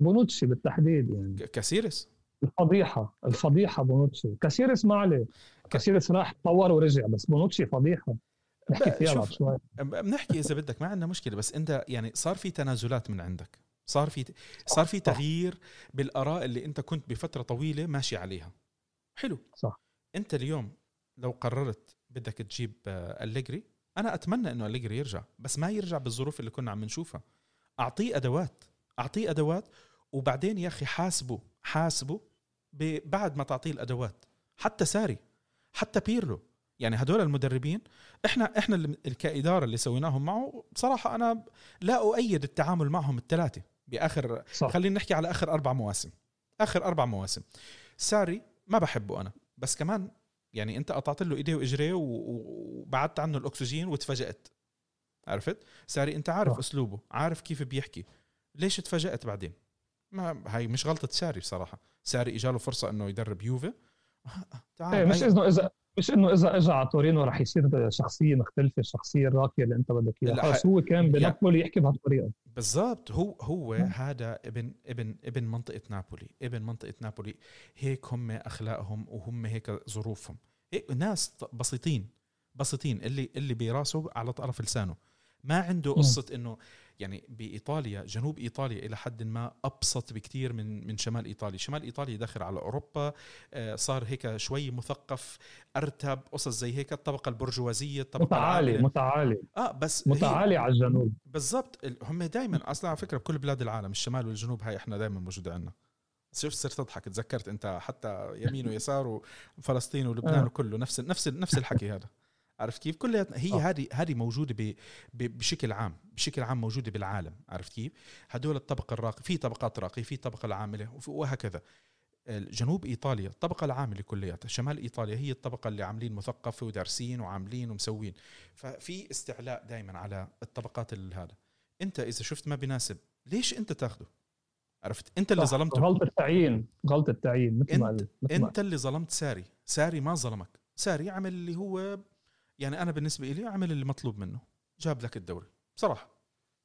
بونوتشي بالتحديد يعني. كاسيرس الفضيحة الفضيحة بونوتشي كاسيرس ما عليه. كاسيرس راح طور ورجع بس بونوتشي فضيحة. نحكي فيها شوي. بنحكي إذا بدك ما عندنا مشكلة بس أنت يعني صار في تنازلات من عندك. صار في صار في. تغيير بالآراء اللي أنت كنت بفترة طويلة ماشي عليها. حلو. صح. أنت اليوم لو قررت بدك تجيب آه، أليجري أنا أتمنى إنه أليجري يرجع بس ما يرجع بالظروف اللي كنا عم نشوفها. أعطيه أدوات أعطيه أدوات وبعدين يا أخي حاسبه حاسبه بعد ما تعطيه الأدوات حتى ساري حتى بيرلو. يعني هدول المدربين إحنا إحنا اللي كاداره اللي سويناهم معه بصراحة أنا لا أؤيد التعامل معهم الثلاثه بآخر صح. خلينا نحكي على آخر أربع مواسم. آخر أربع مواسم. ساري ما بحبه أنا بس كمان يعني انت قطعت له ايديه واجريه وبعدت عنه الأكسجين وتفاجأت. عرفت؟ ساري انت عارف صح. أسلوبه عارف كيف بيحكي. ليش تفاجأت بعدين؟ ما هاي مش غلطة ساري بصراحة. ساري إجاله فرصة إنه يدرب يوفي. تعال إيه مش انه اذا مش إنه إذا اجى على تورينو رح يصير شخصية مختلفة الشخصيه الراقيه اللي أنت بدك إياها. خلص هو كان يعني- بنابولي يحكي بهالطريقة. بالضبط. هو هو نعم. هذا ابن ابن ابن منطقة نابولي ابن منطقة نابولي. هيك هم أخلاقهم وهم هيك ظروفهم. هيك ناس بسيطين بسيطين اللي اللي براسه على طرف لسانه. ما عنده نعم. قصة إنه يعني بإيطاليا جنوب إيطاليا إلى حد ما أبسط بكثير من من شمال إيطاليا. شمال إيطاليا داخل على أوروبا آه، صار هيك شوي مثقف أرتب قصص زي هيك الطبقة البرجوازية الطبقة متعالي العاملة. متعالي. آه بس متعالي على الجنوب. بالضبط. ال- هم دائما أصلا على فكرة بكل بلاد العالم الشمال والجنوب هاي إحنا دائما موجوده عندنا شوف صرت تضحك تذكرت أنت حتى يمين ويسار وفلسطين ولبنان آه. وكله. نفس نفس نفس الحكي هذا. عرفت كيف؟ كلها هي. هذه هذه موجودة ب ب بشكل عام بشكل عام موجودة بالعالم عرفت كيف؟ هدول الطبقة الراقية في طبقات راقية في طبقة العاملة وهكذا جنوب إيطاليا الطبقة العاملة كلياتها شمال إيطاليا هي الطبقة اللي عاملين مثقفة ودارسين وعاملين ومسوين ففي استعلاء دائما على الطبقات ال- هذا أنت إذا شفت ما بيناسب ليش أنت تاخده عرفت أنت اللي. ظلمته غلطه تعيين غلطه تعيين مثل ما انت قلت مثل ما أنت اللي ظلمت ساري ساري ما ظلمك ساري عمل اللي هو يعني أنا بالنسبة لي عمل اللي مطلوب منه جاب لك الدوري بصراحة.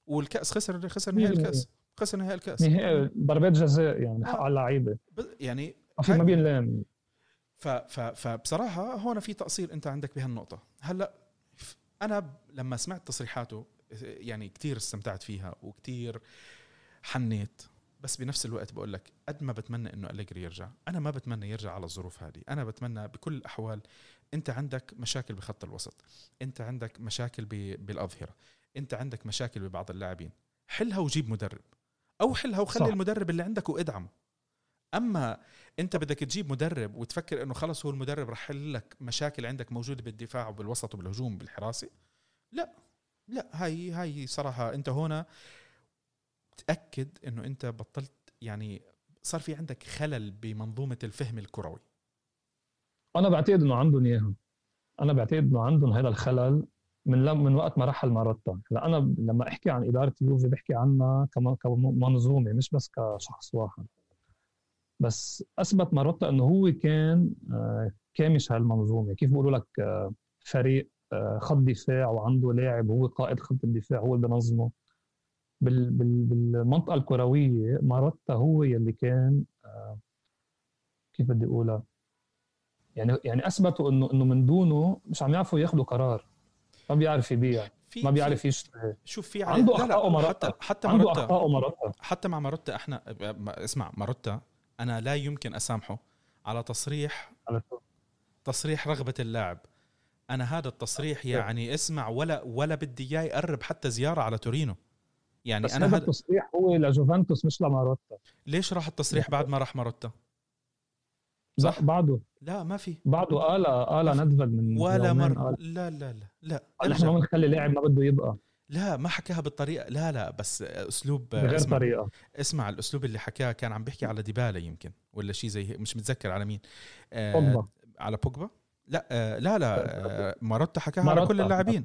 والكأس خسر خسر نهائي الكأس خسر نهائي الكأس. نهائي ضربات جزاء يعني حق آه. على اللعيبة. يعني ما بينلام ف ف فبصراحة هون في تقصير أنت عندك بهالنقطة. هلأ أنا لما سمعت تصريحاته يعني كتير استمتعت فيها وكتير حنيت. بس بنفس الوقت بقول لك قد ما بتمنى إنه أليجري يرجع أنا ما بتمنى يرجع على الظروف هذه. أنا بتمنى بكل الأحوال انت عندك مشاكل بخط الوسط انت عندك مشاكل بالأظهرة انت عندك مشاكل ببعض اللاعبين. حلها وجيب مدرب أو حلها وخلي صح. المدرب اللي عندك وادعمه. أما انت بدك تجيب مدرب وتفكر إنه خلص هو المدرب رح يحل لك مشاكل عندك موجودة بالدفاع وبالوسط وبالهجوم وبالحراسه لا لا هاي هاي صراحة أنت هنا تأكد إنه أنت بطلت يعني صار في عندك خلل بمنظومة الفهم الكروي. أنا بعتقد إنه عندهم اياها أنا بعتقد إنه عندهم هذا الخلل من لم من وقت ما رحل ماروتا هلأ أنا لما أحكي عن إدارة يوفي بحكي عنها كم- كمنظومة مش بس كشخص واحد. بس أثبت ماروتا إنه هو كان آه، كامش هالمنظومة. كيف بيقولوا لك آه، فريق آه، خط دفاع وعنده لاعب هو قائد خط الدفاع هو اللي بنظمه. بال- بال- بالمنظومة الكروية ماروتا هو يلي كان كيف بدي اقولها يعني يعني أثبتوا إنه إنه من دونه مش عم يعرفوا ياخذوا قرار. ما بيعرف يبيع. في ما بيعرف يشتري. شوف في عنده لا لا ومرتب. حتى حتى عنده ماروتا اخطاء ومرتب حتى مع ماروتا إحنا اسمع ماروتا أنا لا يمكن أسامحه على تصريح على. تصريح رغبة اللاعب. أنا هذا التصريح يعني اسمع ولا ولا بدي إياه يقرب حتى زيارة على تورينو. يعني بس أنا هذا هذا التصريح هو لجوفنتوس مش لماروتا ليش راح التصريح بعد ما راح ماروتا صح؟ بعده لا ما في. بعده قال قال ندفد من ولا قال لا لا لا لا. قال نحن ما. بنخلي لاعب ما بده يبقى. لا ما حكاها بالطريقة. لا لا بس أسلوب بغير اسمع. طريقة. اسمع الأسلوب اللي حكاه كان عم بيحكي على ديبالا يمكن ولا شيء زي مش متذكر على مين. آه بوجبا. على بوجبا؟ لا آه لا لا آه ماروتا حكاها على. كل اللاعبين.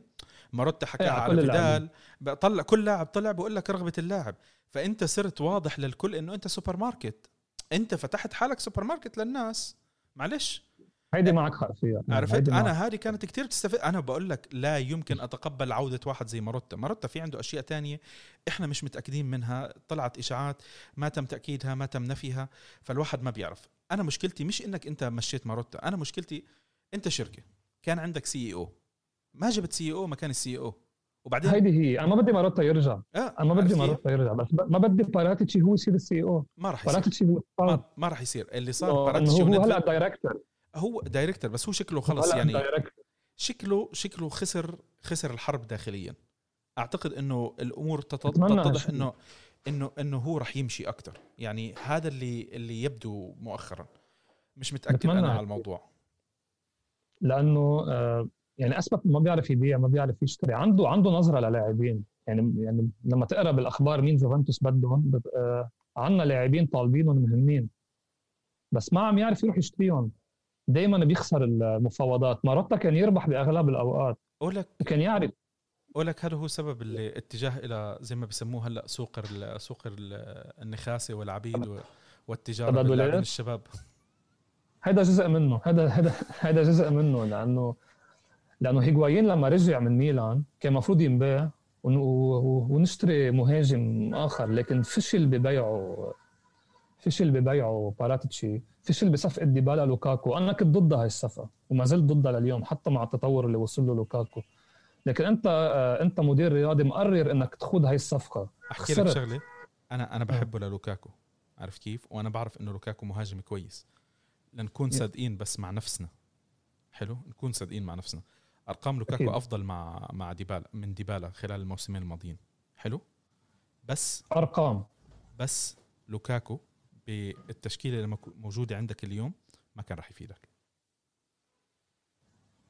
ماروتا حكاها إيه، على فيدال. طلع كل لاعب طلع بقول لك رغبة اللاعب. فأنت صرت واضح للكل إنه أنت سوبر ماركت. انت فتحت حالك سوبر ماركت للناس. معلش. هيدي معك حق فيها عرفت؟ هيدي معك. أنا هذه كانت كتير تستفيد. أنا بقول لك لا يمكن أتقبل عودة واحد زي ماروتا. ماروتا في عنده أشياء تانية إحنا مش متأكدين منها. طلعت إشاعات ما تم تأكيدها ما تم نفيها فالواحد ما بيعرف. أنا مشكلتي مش إنك أنت مشيت ماروتا. أنا مشكلتي أنت شركة. كان عندك CEO ما جبت CEO مكان ال CEO وبعدين هيدي هي. أنا ما بدي ماروتا يرجع. آه أنا ما بدي؟ ماروتا يرجع بس ما بدي باراتيتشي هو يصير ال CEO. ما راح يصير. باراتيتشي هو ما, ما راح يصير. اللي صار انه باراتيشي هو هلأ director هو director بس هو شكله خلص يعني director شكله شكله خسر خسر الحرب داخليا. أعتقد إنه الأمور تتضح. إنه إنه إنه هو راح يمشي أكثر يعني هذا اللي اللي يبدو مؤخرا. مش متأكد أنا على. الموضوع. لأنه آه، يعني اثبت ما بيعرف يبيع ما بيعرف يشتري. عنده عنده نظرة للاعبين. يعني يعني لما تقرأ بالأخبار مين جوفنتوس بدهم آه، عنا لاعبين طالبينهم مهمين. بس ما عم يعرف يروح يشتريهم. دائما بيخسر المفاوضات. ماروتا كان يربح بأغلب الأوقات. أقول لك وكان يعرف. أقول لك هذا هو سبب الاتجاه إلى زي ما بسموه هلأ سوق ال- سوق ال- النخاسة والعبيد والتجارة؟ باللاعبين الشباب؟ هذا جزء منه. هذا هذا هذا جزء منه. لأنه لأنه هيغوايين لما رجع من ميلان كان المفروض ينباع ونشتري مهاجم آخر لكن فشل ببيعه فشل ببيعه باراتيتشي فشل بصفقة ديبالا لوكاكو. أنا كنت ضد هاي الصفقة وما زلت ضدها لليوم حتى مع التطور اللي وصل له لوكاكو. لكن أنت آه، أنت مدير رياضي مقرر إنك تخوض هاي الصفقة. أحكي لك خسرت. شغلة. أنا أنا بحبه للوكاكو. عارف كيف؟ وأنا بعرف إنه لوكاكو مهاجم كويس. لنكون صادقين بس مع نفسنا. حلو؟ نكون صادقين مع نفسنا. أرقام لوكاكو أكيد. أفضل مع مع ديبالا من ديبالا خلال الموسمين الماضيين. حلو؟ بس أرقام. بس لوكاكو بالتشكيلة اللي موجودة عندك اليوم ما كان راح يفيدك.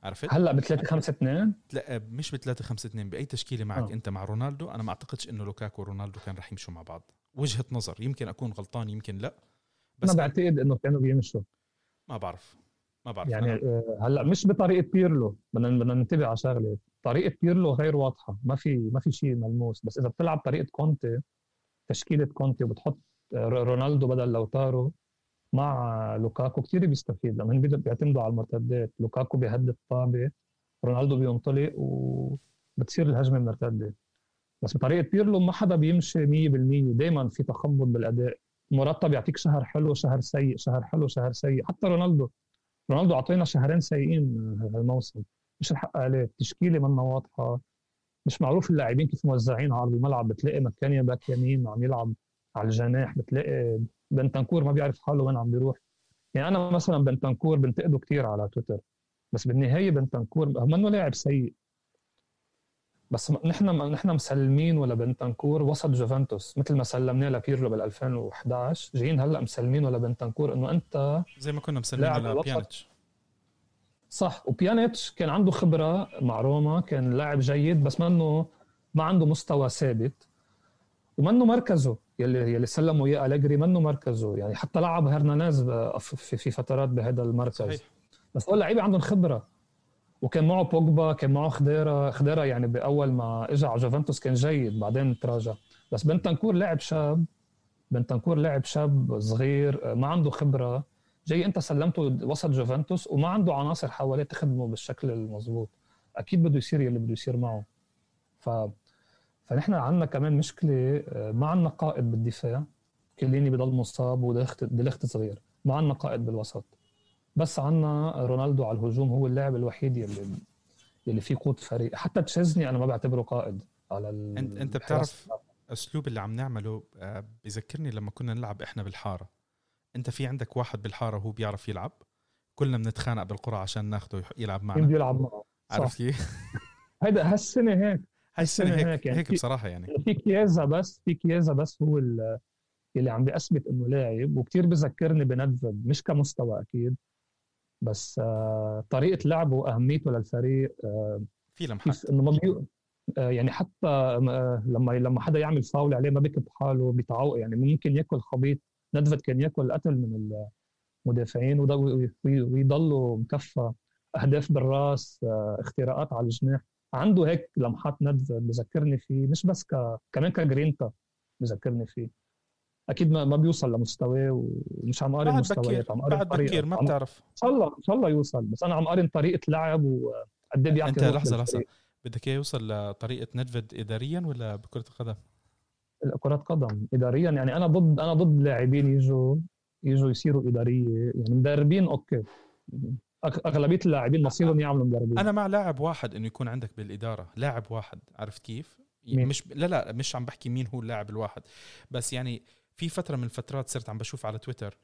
عرفت؟ هلأ ب 3 5 2 لا مش ب 3 5 2 بأي تشكيلة معك آه. أنت مع رونالدو؟ أنا ما أعتقدش إنه لوكاكو ورونالدو كان رح يمشوا مع بعض. وجهة نظر يمكن أكون غلطان يمكن لا. بس أنا بعتقد إنه كانوا بيمشوا. ما بعرف. ما بعرف يعني أنا. آه، هلأ مش بطريقة بيرلو بدنا بدنا ننتبه على شغلة. طريقة بيرلو غير واضحة ما في ما في شيء ملموس. بس إذا بتلعب طريقة كونتي تشكيلة كونتي وبتحط آه، رونالدو بدل لوتارو مع لوكاكو كثير بيستفيد. لأنه هن بيقدروا بيعتمدوا على المرتدات. لوكاكو بيهدي الطابة رونالدو بينطلق وبتصير الهجمة المرتدة. بس بطريقة بيرلو ما حدا بيمشي 100% دائما في تخبط بالأداء. موراتا بيعطيك شهر حلو شهر سيء شهر حلو شهر سيء. حتى رونالدو رونالدو أعطينا شهرين سيئين هالموسم مش الحق عليه. التشكيله منا واضحة. مش معروف اللاعبين كيف موزعين على الملعب. بتلاقي ماكيني back يمين عم يلعب على الجناح. بتلاقي بنتنكور ما بيعرف حاله وين عم بيروح. يعني أنا مثلا بنتنكور بنتقده كتير على تويتر. بس بالنهاية بنتنكور. منه لاعب سيء. بس نحن نحن مسلمينه لبنتنكور؟ وسط جوفنتوس مثل ما سلمناه لبيرلو بال 2011 جايين هلأ مسلمينه لبنتنكور؟ إنه أنت زي ما كنا مسلمين لاعب على الوسط. بيانيتش. صح وبيانيتش كان عنده خبرة مع روما كان لاعب جيد بس منه ما عنده مستوى ثابت. ومنه مركزه يلي يلي سلموا إياه أليجري منه مركزه. يعني حتى لعب هرنانيز في في فترات بهذا المركز. صحيح. بس هو اللعيبة عندهم خبرة. وكان معه بوجبا كان معه خديرة خديرة يعني بأول ما اجى على جوفنتوس كان جيد بعدين تراجع. بس بنتنكور لاعب شاب بنتنكور لاعب شاب صغير ما عنده خبرة. جاي انت سلمته وسط جوفنتوس وما عنده عناصر حواليه تخدمه بالشكل المضبوط أكيد بده يصير يلي بده يصير معه. ف فنحن عندنا كمان مشكلة آه، ما عندنا قائد بالدفاع. كليني بضل مصاب ودلخت دلخت صغير. ما عندنا قائد بالوسط. بس عندنا رونالدو على الهجوم هو اللاعب الوحيد يلي يلي فيه قوت فريق. حتى تشيزني أنا ما بعتبره قائد على ال- انت أنت. بتعرف أسلوب اللي عم نعمله آه، بذكرني لما كنا نلعب إحنا بالحارة. أنت في عندك واحد بالحارة وهو بيعرف يلعب. كلنا بنتخانق بالقرى عشان ناخده يلعب معنا. بده يلعب معه. عارف صح. كيف؟ هيدا هالسنة هيك. هاي السنة هيك. هيك يعني هيك بصراحة يعني. في كيازا بس في كيازا بس هو ال- اللي عم بيثبت إنه لاعب. وكتير بذكرني بندفد مش كمستوى أكيد بس آه، طريقة لعبه واهميته للفريق آه، في لمحات إنه ما آه، يعني حتى لما لما حدا يعمل فاول عليه ما بيكب حاله بيتعوق يعني ممكن ياكل خبيط ندفد كان ياكل قتل من المدافعين ويضلوا مكفى أهداف بالرأس اختراقات على الجناح. عنده هيك لمحات ندفد بذكرني فيه مش بس ك... كمان كجرينتا بذكرني فيه. أكيد ما, ما بيوصل لمستواه ومش عم قارن مستويات عم قارن بعد. بكير ما بتعرف. ان شاء الله ان شاء الله يوصل بس أنا عم قارن طريقة لعب وقد إيه بيعطي أنت لحظة لحظة. بدك إياه يوصل لطريقة ندفد اداريا ولا بكرة القدم؟ كرة قدم. اداريا يعني أنا ضد أنا ضد لاعبين يجوا يجوا يصيروا إدارية. يعني مدربين okay. أغلبية اللاعبين مصيرهم يعملوا مدربين. أنا مع لاعب واحد إنه يكون عندك بالإدارة. لاعب واحد عرفت كيف؟ مين؟ مش لا لا مش عم بحكي مين هو اللاعب الواحد. بس يعني في فترة من الفترات صرت عم بشوف على تويتر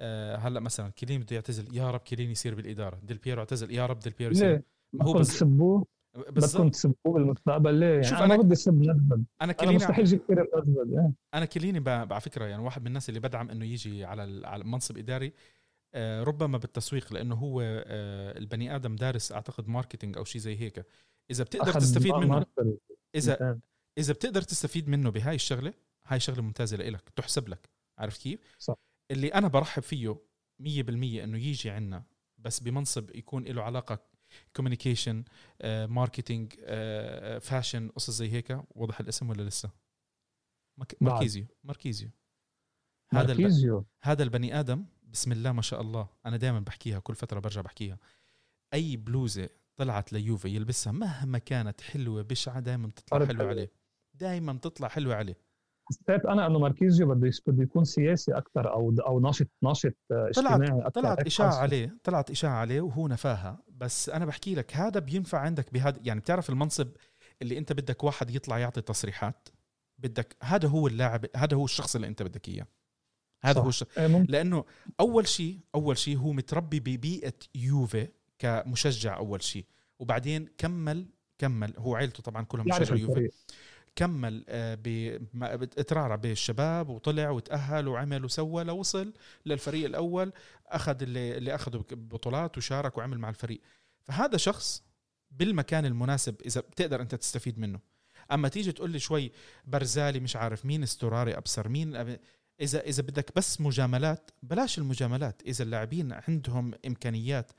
آه هلأ مثلا كيليني بده يعتزل يا رب كيليني يصير بالإدارة ديل بيرو اعتزل يا رب ديل بيرو يصير ليه؟ هو بس تسبوه بدكم تسبوه بالمستقبل ليه؟ يعني شوف أنا أنا- ما بدي أسب نزبد أنا أنا كيليني مستحيل أجيب كثير نزبد إيه. أنا كيليني ب- على فكرة يعني واحد من الناس اللي بدعم إنه يجي على على منصب إداري آه، ربما بالتسويق لأنه هو آه، البني آدم دارس أعتقد ماركتينج أو شيء زي هيك إذا بتقدر تستفيد منه. اذا. إذا بتقدر تستفيد منه بهاي الشغلة هاي شغلة ممتازة لإلك تحسب لك عرفت كيف؟ صح. اللي أنا برحب فيه 100% إنه يجي عنا بس بمنصب يكون له علاقة communication marketing fashion قصص زي هيك. وضح الاسم ولا لسه. ماركيزيو ماركيزيو. هذا الب... هذا البني آدم بسم الله ما شاء الله أنا دائما بحكيها كل فترة برجع بحكيها. أي بلوزة طلعت ليوفي يلبسها مهما كانت حلوة بشعة دائما تطلع صارت حلوة حلوة. عليه. دائما تطلع حلوة عليه. حسيت أنا إنه ماركيزيو بده بده يكون سياسي أكثر أو أو ناشط ناشط آه، طلعت- اجتماعي أكثر طلعت إشاعة. عليه طلعت إشاعة عليه وهو نفاها. بس أنا بحكي لك هذا بينفع عندك بهذا يعني بتعرف المنصب اللي أنت بدك واحد يطلع يعطي تصريحات؟ بدك هذا هو اللاعب هذا هو الشخص اللي أنت بدك إياه. هذا صح. هو الشخص إيه لأنه أول شيء أول شيء هو متربي ببيئة يوفي كمشجع أول شيء وبعدين كمل كمل هو عيلته طبعا كلهم يعرف مشجع يوفي. كمل آه، اترعرع بالشباب وطلع وتأهل وعمل وسوى لوصل للفريق الأول أخذ اللي, اللي أخذوا بطولات وشارك وعمل مع الفريق. فهذا شخص بالمكان المناسب إذا بتقدر أنت تستفيد منه. أما تيجي تقول لي شوي برزالي مش عارف مين استراري أبصر مين إذا إذا بدك بس مجاملات بلاش المجاملات. إذا اللاعبين عندهم إمكانيات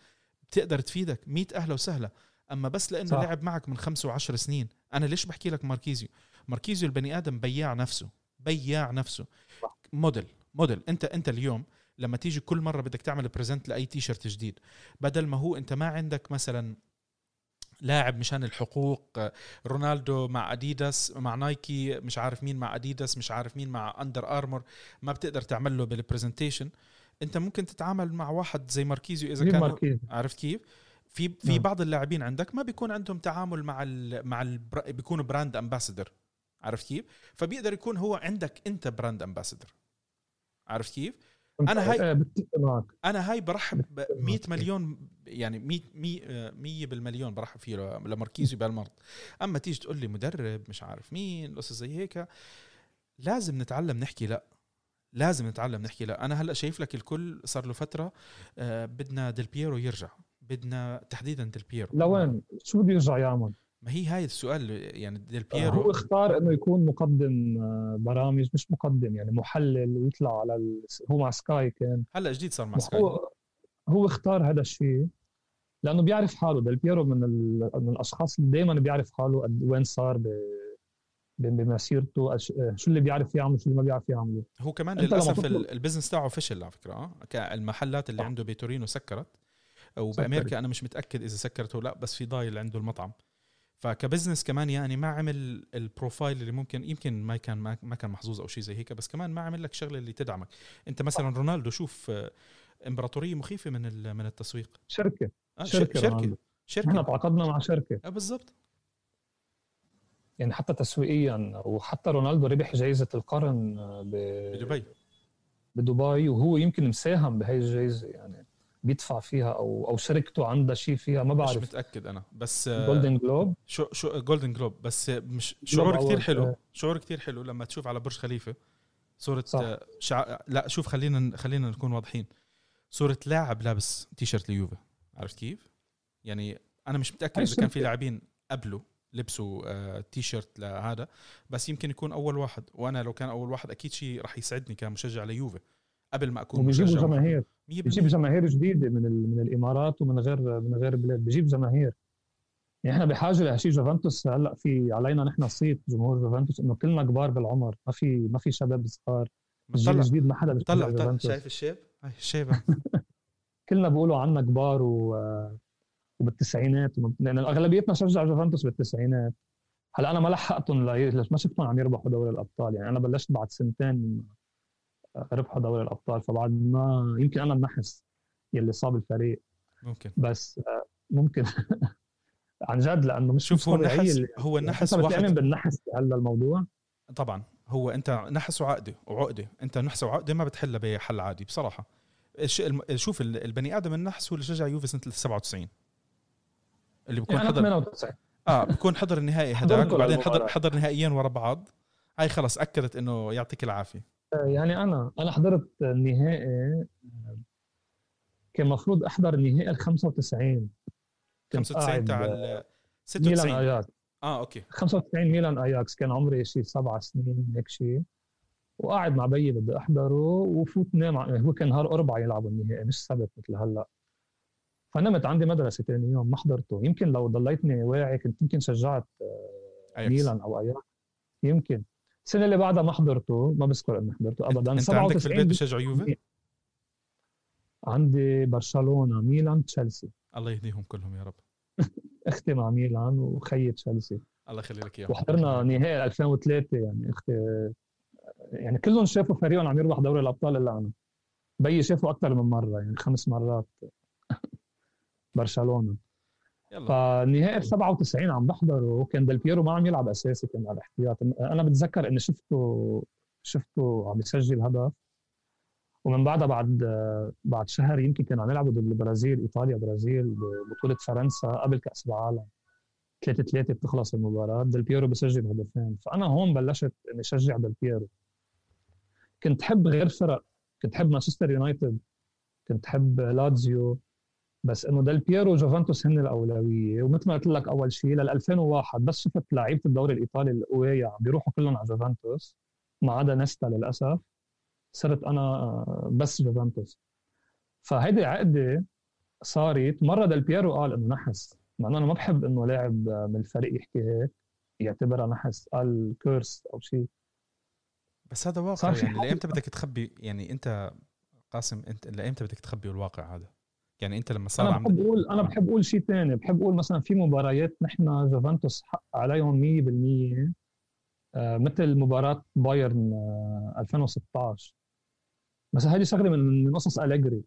بتقدر تفيدك ميت أهلا وسهلا. أما بس لأنه صح. لعب معك من خمس وعشر سنين أنا ليش بحكي لك ماركيزيو ماركيزيو البني آدم بياع نفسه بياع نفسه صح. model model أنت أنت اليوم لما تيجي كل مرة بدك تعمل present لأي تي شيرت جديد بدل ما هو أنت ما عندك مثلا لاعب مشان الحقوق رونالدو مع اديداس مع نايكي مش عارف مين مع اديداس مش عارف مين مع اندر ارمور ما بتقدر تعمل له بال presentation أنت ممكن تتعامل مع واحد زي ماركيزيو إذا كان ماركيزيو عرفت كيف؟ في في نعم. بعض اللاعبين عندك ما بيكون عندهم تعامل مع ال مع ال بيكونوا brand ambassador عرفت كيف؟ فبيقدر يكون هو عندك انت brand ambassador عرفت كيف؟ أنا هاي- معك أنا هاي برحب ب بتفق 100 معك. مليون يعني 100 100 100 بالمليون برحب فيه ل- لماركيزيو بهالمرض أما تيجي تقول لي مدرب مش عارف مين قصص زي هيك لازم نتعلم نحكي لا لازم نتعلم نحكي لا أنا هلأ شايف لك الكل صار له فترة آه بدنا ديل بيرو يرجع بدنا تحديدا ديل بيرو لوين؟ شو بده يرجع يعمل؟ ما هي هاي السؤال يعني ديل هو بيرو اختار إنه يكون مقدم آه، برامج مش مقدم يعني محلل ويطلع على ال... هو مع سكاي كان. هلأ جديد صار مع سكاي. هو هو اختار هذا الشيء لأنه بيعرف حاله. ديل بيرو من ال... من الأشخاص اللي دائما بيعرف حاله قد وين صار ب... بمسيرته أش... شو اللي بيعرف يعمل شو اللي ما بيعرف يعمله. هو كمان للأسف ال business تاعه فشل على فكرة ك- المحلات اللي. عنده بتورينو سكرت. وبامريكا أنا مش متأكد إذا سكرت ولا لأ بس في ضايل عنده المطعم. فك business كمان يعني ما عمل ال profile اللي ممكن يمكن ما كان ما كان محظوظ أو شيء زي هيك بس كمان ما عمل لك شغلة اللي تدعمك. أنت مثلا رونالدو شوف آه، إمبراطورية مخيفة من من التسويق. شركة آه، شركة شركة رونالدو. شركة. إحنا تعاقدنا مع شركة. آه، بالضبط. يعني حتى تسويقيا وحتى رونالدو ربح جائزة القرن ب... بدبي. بدبي وهو يمكن مساهم بهي الجائزة يعني. بيدفع فيها أو أو شركته عندها شيء فيها ما مش بعرف متأكد أنا بس Golden Globe شو شو Golden Globe بس مش شعور كتير حلو آه. شعور كتير حلو لما تشوف على برج خليفة صورة صح. آه، شع... لا شوف خلينا خلينا نكون واضحين صورة لاعب لابس تيشرت ليوفي عرفت كيف؟ يعني أنا مش متأكد إذا كان في. لاعبين قبله لبسوا آه، تيشرت لهذا بس يمكن يكون أول واحد وأنا لو كان أول واحد أكيد شيء راح يسعدني كمشجع ليوفي قبل ما أكون وبيجيبوا مشجع جماهير 100% بيجيب جماهير جديدة من من الإمارات ومن غير من غير بلاد. بيجيب جماهير. يعني إحنا بحاجة لهالشيء جوفنتوس. هلأ في علينا نحن صيت جمهور جوفنتوس إنه كلنا كبار بالعمر. ما في ما في شباب صغار. الجيل الجديد ما حدا طلع طلع. شايف الشيب؟ هاي الشيبه كلنا بيقولوا عنا كبار و... وبالتسعينات. وم- لأن أغلبيتنا شجع جوفنتوس بالتسعينات. هلأ أنا ما لحقتهم ما شفتهم عم يربحوا دوري الأبطال؟ يعني أنا بلشت بعد سنتين ربحوا دوري الأبطال. فبعد ما يمكن أنا النحس يلي صاب الفريق. ممكن. بس آه، ممكن. عن جد لأنه مش شوف هو النحس هو النحس بتؤمن واحد بالنحس بهذا الموضوع؟ طبعا. هو أنت نحس وعقده وعقده أنت نحس وعقده ما بتحلها بحل عادي بصراحة. شوف ال- البني آدم النحس هو اللي شجع يوفي سنة 97 اللي بيكون يعني حضر 98 آه بيكون حضر النهائي هداك وبعدين حضر. حضر نهائيين ورا بعض. هاي خلص أكدت إنه يعطيك العافية. يعني أنا أنا حضرت النهائي كان المفروض أحضر النهائي ال 95 كنت 95 قاعد تاع ال ميلان 96 أياكس. آه okay. 95 ميلان أياكس كان عمري شيء سبع سنين هيك شيء وقاعد مع بيي بدي أحضره وفوت نام هو كان نهار اربعاء يلعبوا النهائي مش سبت مثل هلأ. فنمت عندي مدرسة ثاني يوم ما حضرته. يمكن لو ضليتني واعي كنت يمكن شجعت أياكس. ميلان أو أياكس. يمكن. السنة اللي بعدها ما حضرته ما بذكر إني حضرته ابدا. أنت عندك في البيت 97 بشجعوا يوفي عندي برشلونة ميلان تشيلسي. الله يهديهم كلهم يا رب. أختي مع ميلان وخيي تشيلسي. الله يخلي لك إياهم. وحضرنا نهائي 2003 يعني أختي يعني كلهم شافوا فريقهم عم يربح دوري الأبطال الا أنا بيي شافوا أكثر من مرة يعني خمس مرات. برشلونة. يلا. فنهائي ب 97 عم بحضره وكان ديل بيرو ما عم يلعب أساسي كان على الاحتياط. أنا بتذكر إني شفته شفته عم يسجل هدف ومن بعدها بعد بعد شهر يمكن كانوا عم يلعبوا ضد البرازيل إيطاليا برازيل ببطوله فرنسا قبل كأس العالم. 3 3 بتخلص المباراة. ديل بيرو بسجل هدفين. فأنا هون بلشت إني أشجع ديل بيرو. كنت حب غير فرق. كنت حب مانشستر يونايتد. كنت حب لاتزيو. بس إنه ديل بيرو وجوفانتوس هن الأولوية. ومثل ما قلت لك أول شيء لل 2001 بس شفت لعيبة الدوري الإيطالي القوية عم بيروحوا كلهم على جوفانتوس ما عدا نيستا للأسف. صرت أنا آه، بس جوفانتوس فهيدي عقدة صارت. مرة ديل بيرو قال إنه نحس مع إنه أنا ما بحب إنه لاعب من الفريق يحكي هيك يعتبرها نحس. قال كيرس أو شيء بس هذا واقع يعني. لايمتى بدك تخبي؟ يعني أنت قاسم أنت لايمتى بدك تخبي الواقع هذا؟ يعني انت لما صار أنا بحب أقول أنا بحب أقول شيء ثاني بحب أقول مثلا في مباريات نحن جوفانتوس حق عليهم 100% آه، مثل مباراة بايرن آه، 2016 بس هذه شغلة من قصص أليجري.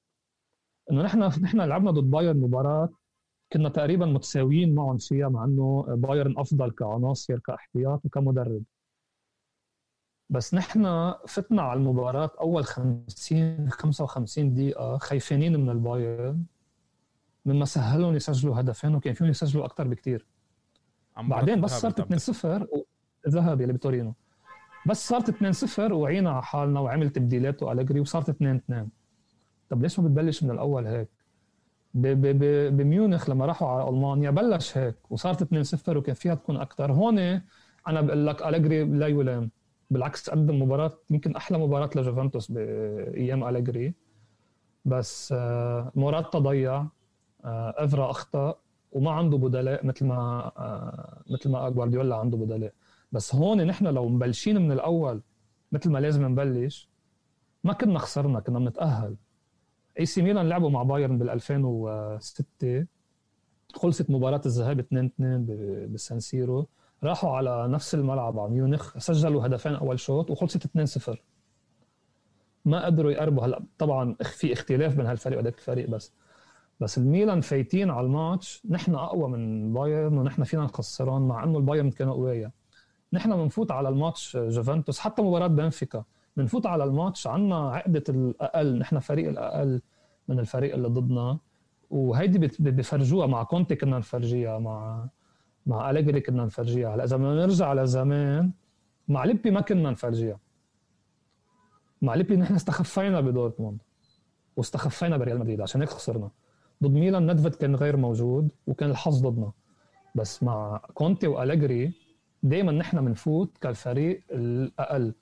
إنه نحن نحن لعبنا ضد بايرن مباراة كنا تقريبا متساويين معهم فيها مع إنه بايرن أفضل كعناصر كاحتياط وكمدرب. بس نحن فتنا على المباراة أول 50 55 دقيقة خايفين من البايرن مما سهلهم يسجلوا هدفين وكان فيهم يسجلوا أكثر بكثير بعدين بس صارت تابلت. 2-0 ذهب اللي بتورينو. بس صارت 2-0 وعينا على حالنا وعمل تبديلاته أليجري وصارت 2-2 طب ليش ما بتبلش من الأول هيك؟ بميونخ لما راحوا على ألمانيا بلش هيك وصارت 2-0 وكان فيها تكون أكثر هون أنا بقول لك أليجري لا يلام. بالعكس قدم مباراه يمكن أحلى مباراة لجوفنتوس بايام أليجري. بس آه، موراتا ضيع آه، افرا أخطأ وما عنده بدلاء مثل ما آه، مثل ما جوارديولا عنده بدلاء. بس هون نحن لو مبلشين من الأول مثل ما لازم نبلش ما كنا خسرنا كنا بنتأهل. AC ميلان لعبوا مع بايرن بال 2006 خلصت مباراة الذهاب 2-2 ب- بالسانسيرو راحوا على نفس الملعب على ميونخ سجلوا هدفين أول شوط وخلصت 2-0 ما قدروا يقربوا هلا. طبعا في اختلاف بين هالفريق وهداك الفريق بس. بس الميلان فايتين على الماتش. نحن أقوى من بايرن ونحن فينا نخسرهم مع إنه البايرن كانوا قوية. نحن بنفوت على الماتش جوفنتوس. حتى مباراة بنفيكا. بنفوت على الماتش عنا عقدة الأقل. نحن فريق الأقل من الفريق اللي ضدنا. وهيدي بفرجوها مع كونتي كنا نفرجيها مع مع أليجري كنا نفرجيها. هلا إذا بدنا نرجع لزمان مع ليبي ما كنا نفرجيها. مع ليبي نحن استخفينا بدورتموند واستخفينا بريال مدريد عشان هيك خسرنا. ضد ميلان نيدفيد كان غير موجود وكان الحظ ضدنا. بس مع كونتي وأليجري دائما نحن بنفوت كالفريق الأقل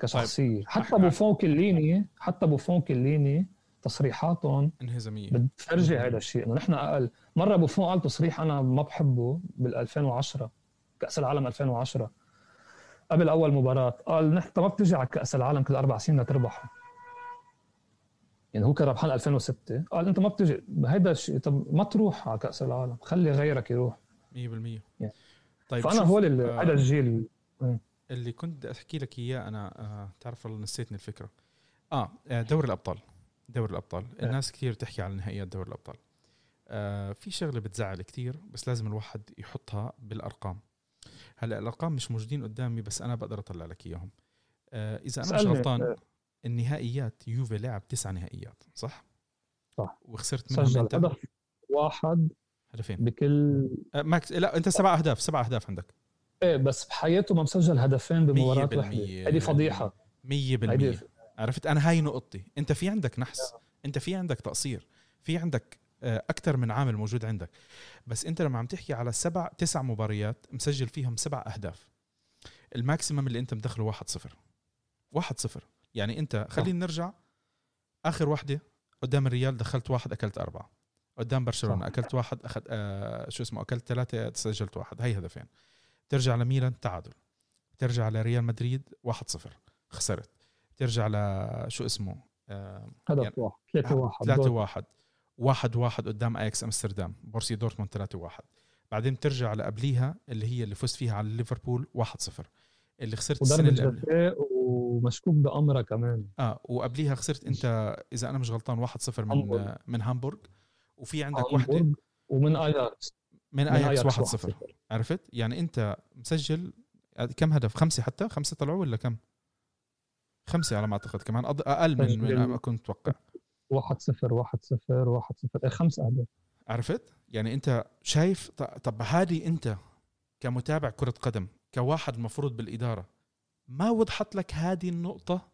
كشخصية. طيب. حتى أح- بوفون كليني حتى بوفون كليني تصريحاتهم انهزاميه بتفرجي هذا الشيء. إنه نحن أقل. مرة بوفون قال تصريح أنا ما بحبه بال 2010 كأس العالم 2010 قبل أول مباراة. قال نحن ما بتجي على كأس العالم كل أربع سنين لتربحه يعني هو كان ربحان 2006 قال أنت ما بتجي. هيدا الشيء. طب ما تروح على كأس العالم. خلي غيرك يروح. 100% يعني. طيب فأنا هول ال- آه، هذا الجيل. اللي كنت بدي أحكي لك إياه أنا آه تعرف والله نسيتني الفكرة. آه آه، دوري الأبطال. دوري الأبطال. إيه. الناس كثير تحكي على نهائيات دوري الأبطال. آه في شغلة بتزعل كتير بس لازم الواحد يحطها بالأرقام. هلأ الأرقام مش موجودين قدامي بس أنا بقدر أطلع لك إياهم. آه إذا أنا مش غلطان النهائيات يوفي لعب تسع نهائيات صح؟ صح. وخسرت منهم سجل هدف واحد هدفين. بكل آه ماكس لا أنت سبع أهداف سبع أهداف عندك. إيه بس بحياته ما مسجل هدفين بمباراة واحدة. هذه فضيحة. 100% عرفت؟ أنا هاي نقطتي. أنت في عندك نحس أنت في عندك تقصير في عندك آه، أكثر من عامل موجود عندك. بس أنت لما عم تحكي على سبع تسع مباريات مسجل فيهم سبع أهداف ال maximum اللي أنت مدخله 1 0 1 0 يعني أنت خلينا نرجع آخر وحدة قدام الريال دخلت واحد أكلت أربعة. قدام برشلونة. أكلت واحد أخذ آه شو اسمه أكلت ثلاثة سجلت واحد. هي هدفين. ترجع لميلان تعادل. ترجع لريال مدريد 1 0 خسرت. ترجع ل شو اسمه؟ آه هدف يعني واحد. 3 1 3 1 واحد. واحد قدام اياكس أمستردام. بوروسيا دورتموند 3 1 بعدين ترجع لقبليها اللي هي اللي فزت فيها على ليفربول 1 0 اللي خسرت السنة اللي قبل ومشكوك بامرها كمان. آه وقبليها خسرت أنت إذا أنا مش غلطان 1 0 من هامبورغ. من هامبورغ. وفي عندك وحده ومن اياكس من اياكس 1 0 عرفت؟ يعني أنت مسجل كم هدف؟ خمسة حتى؟ خمسة طلعوا ولا كم؟ خمسة على ما أعتقد كمان أقل من, من ما كنت أتوقع 1 0 1 0 1 0 خمس اهداف عرفت؟ يعني أنت شايف طب هذه أنت كمتابع كرة قدم كواحد المفروض بالإدارة ما وضحت لك هذه النقطة؟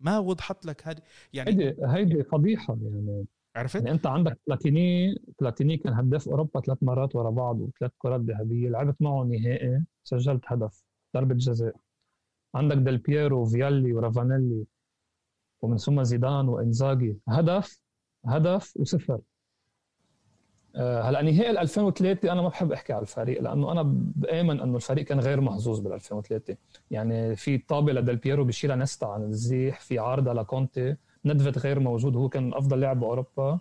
ما وضحت لك هذه؟ يعني هيدي هيدي فضيحة يعني. عرفت؟ يعني أنت عندك بلاتيني بلاتيني كان هداف أوروبا ثلاث مرات ورا بعض وثلاث كرات ذهبية لعبت معه نهائي سجلت هدف ضربة جزاء. عندك ديل بييرو وفيالي ورافانيلي ومن ثم زيدان وإنزاجي. هدف هدف وصفر. آه، هلا نهائي 2003 أنا ما بحب أحكي على الفريق لأنه أنا بآمن إنه الفريق كان غير محظوظ بال 2003 يعني في طابة لديل بييرو بيشيلها نستا عن الزيح في عارضة لكونتي. ندفت غير موجود هو كان أفضل لاعب بأوروبا.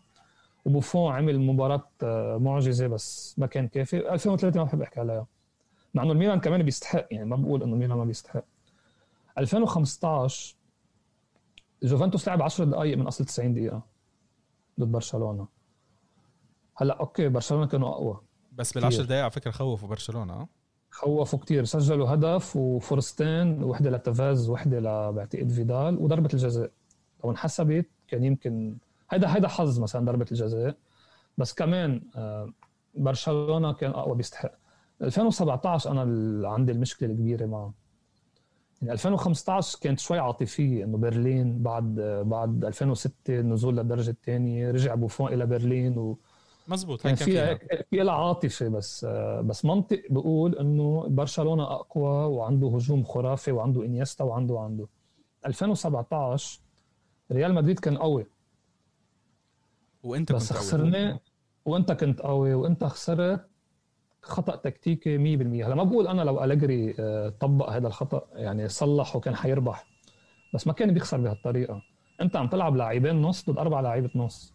وبوفون عمل مباراة آه، معجزة بس ما كان كافي. 2003 ما بحب أحكي عليها. مع إنه الميلان كمان بيستحق يعني ما بقول إنه الميلان ما بيستحق. 2015 جوفنتوس لعب 10 دقائق من أصل 90 دقيقة ضد برشلونة. هلا أوكي برشلونة كانوا أقوى بس بالعشر دقائق على فكرة خوفوا برشلونة خوفوا كتير. سجلوا هدف وفرصتين وحدة لتافاز وحدة بعتقد فيدال وضربة الجزاء. لو انحسبت كان يمكن هيدا هيدا حظ مثلا ضربة الجزاء. بس كمان آه، برشلونة كان أقوى بيستحق. 2017 أنا عندي المشكلة الكبيرة معه. يعني 2015 كانت شوي عاطفية إنه برلين بعد بعد 2006 النزول للدرجه الثانية رجع بوفون إلى برلين و مزبوط كان فيها في لها عاطفة بس بس منطق بقول إنه برشلونة أقوى وعنده هجوم خرافي وعنده إنيستا وعنده عنده 2017 ريال مدريد كان قوي. وإنت بس كنت خسرنا وإنت كنت قوي وإنت خسرت خطأ تكتيكي 100% هلا ما بقول أنا لو أليغري آه، طبق هذا الخطأ يعني صلح وكان حيربح بس ما كان بيخسر بهالطريقة. أنت عم تلعب لاعبين نص ضد أربع لعيبه نص.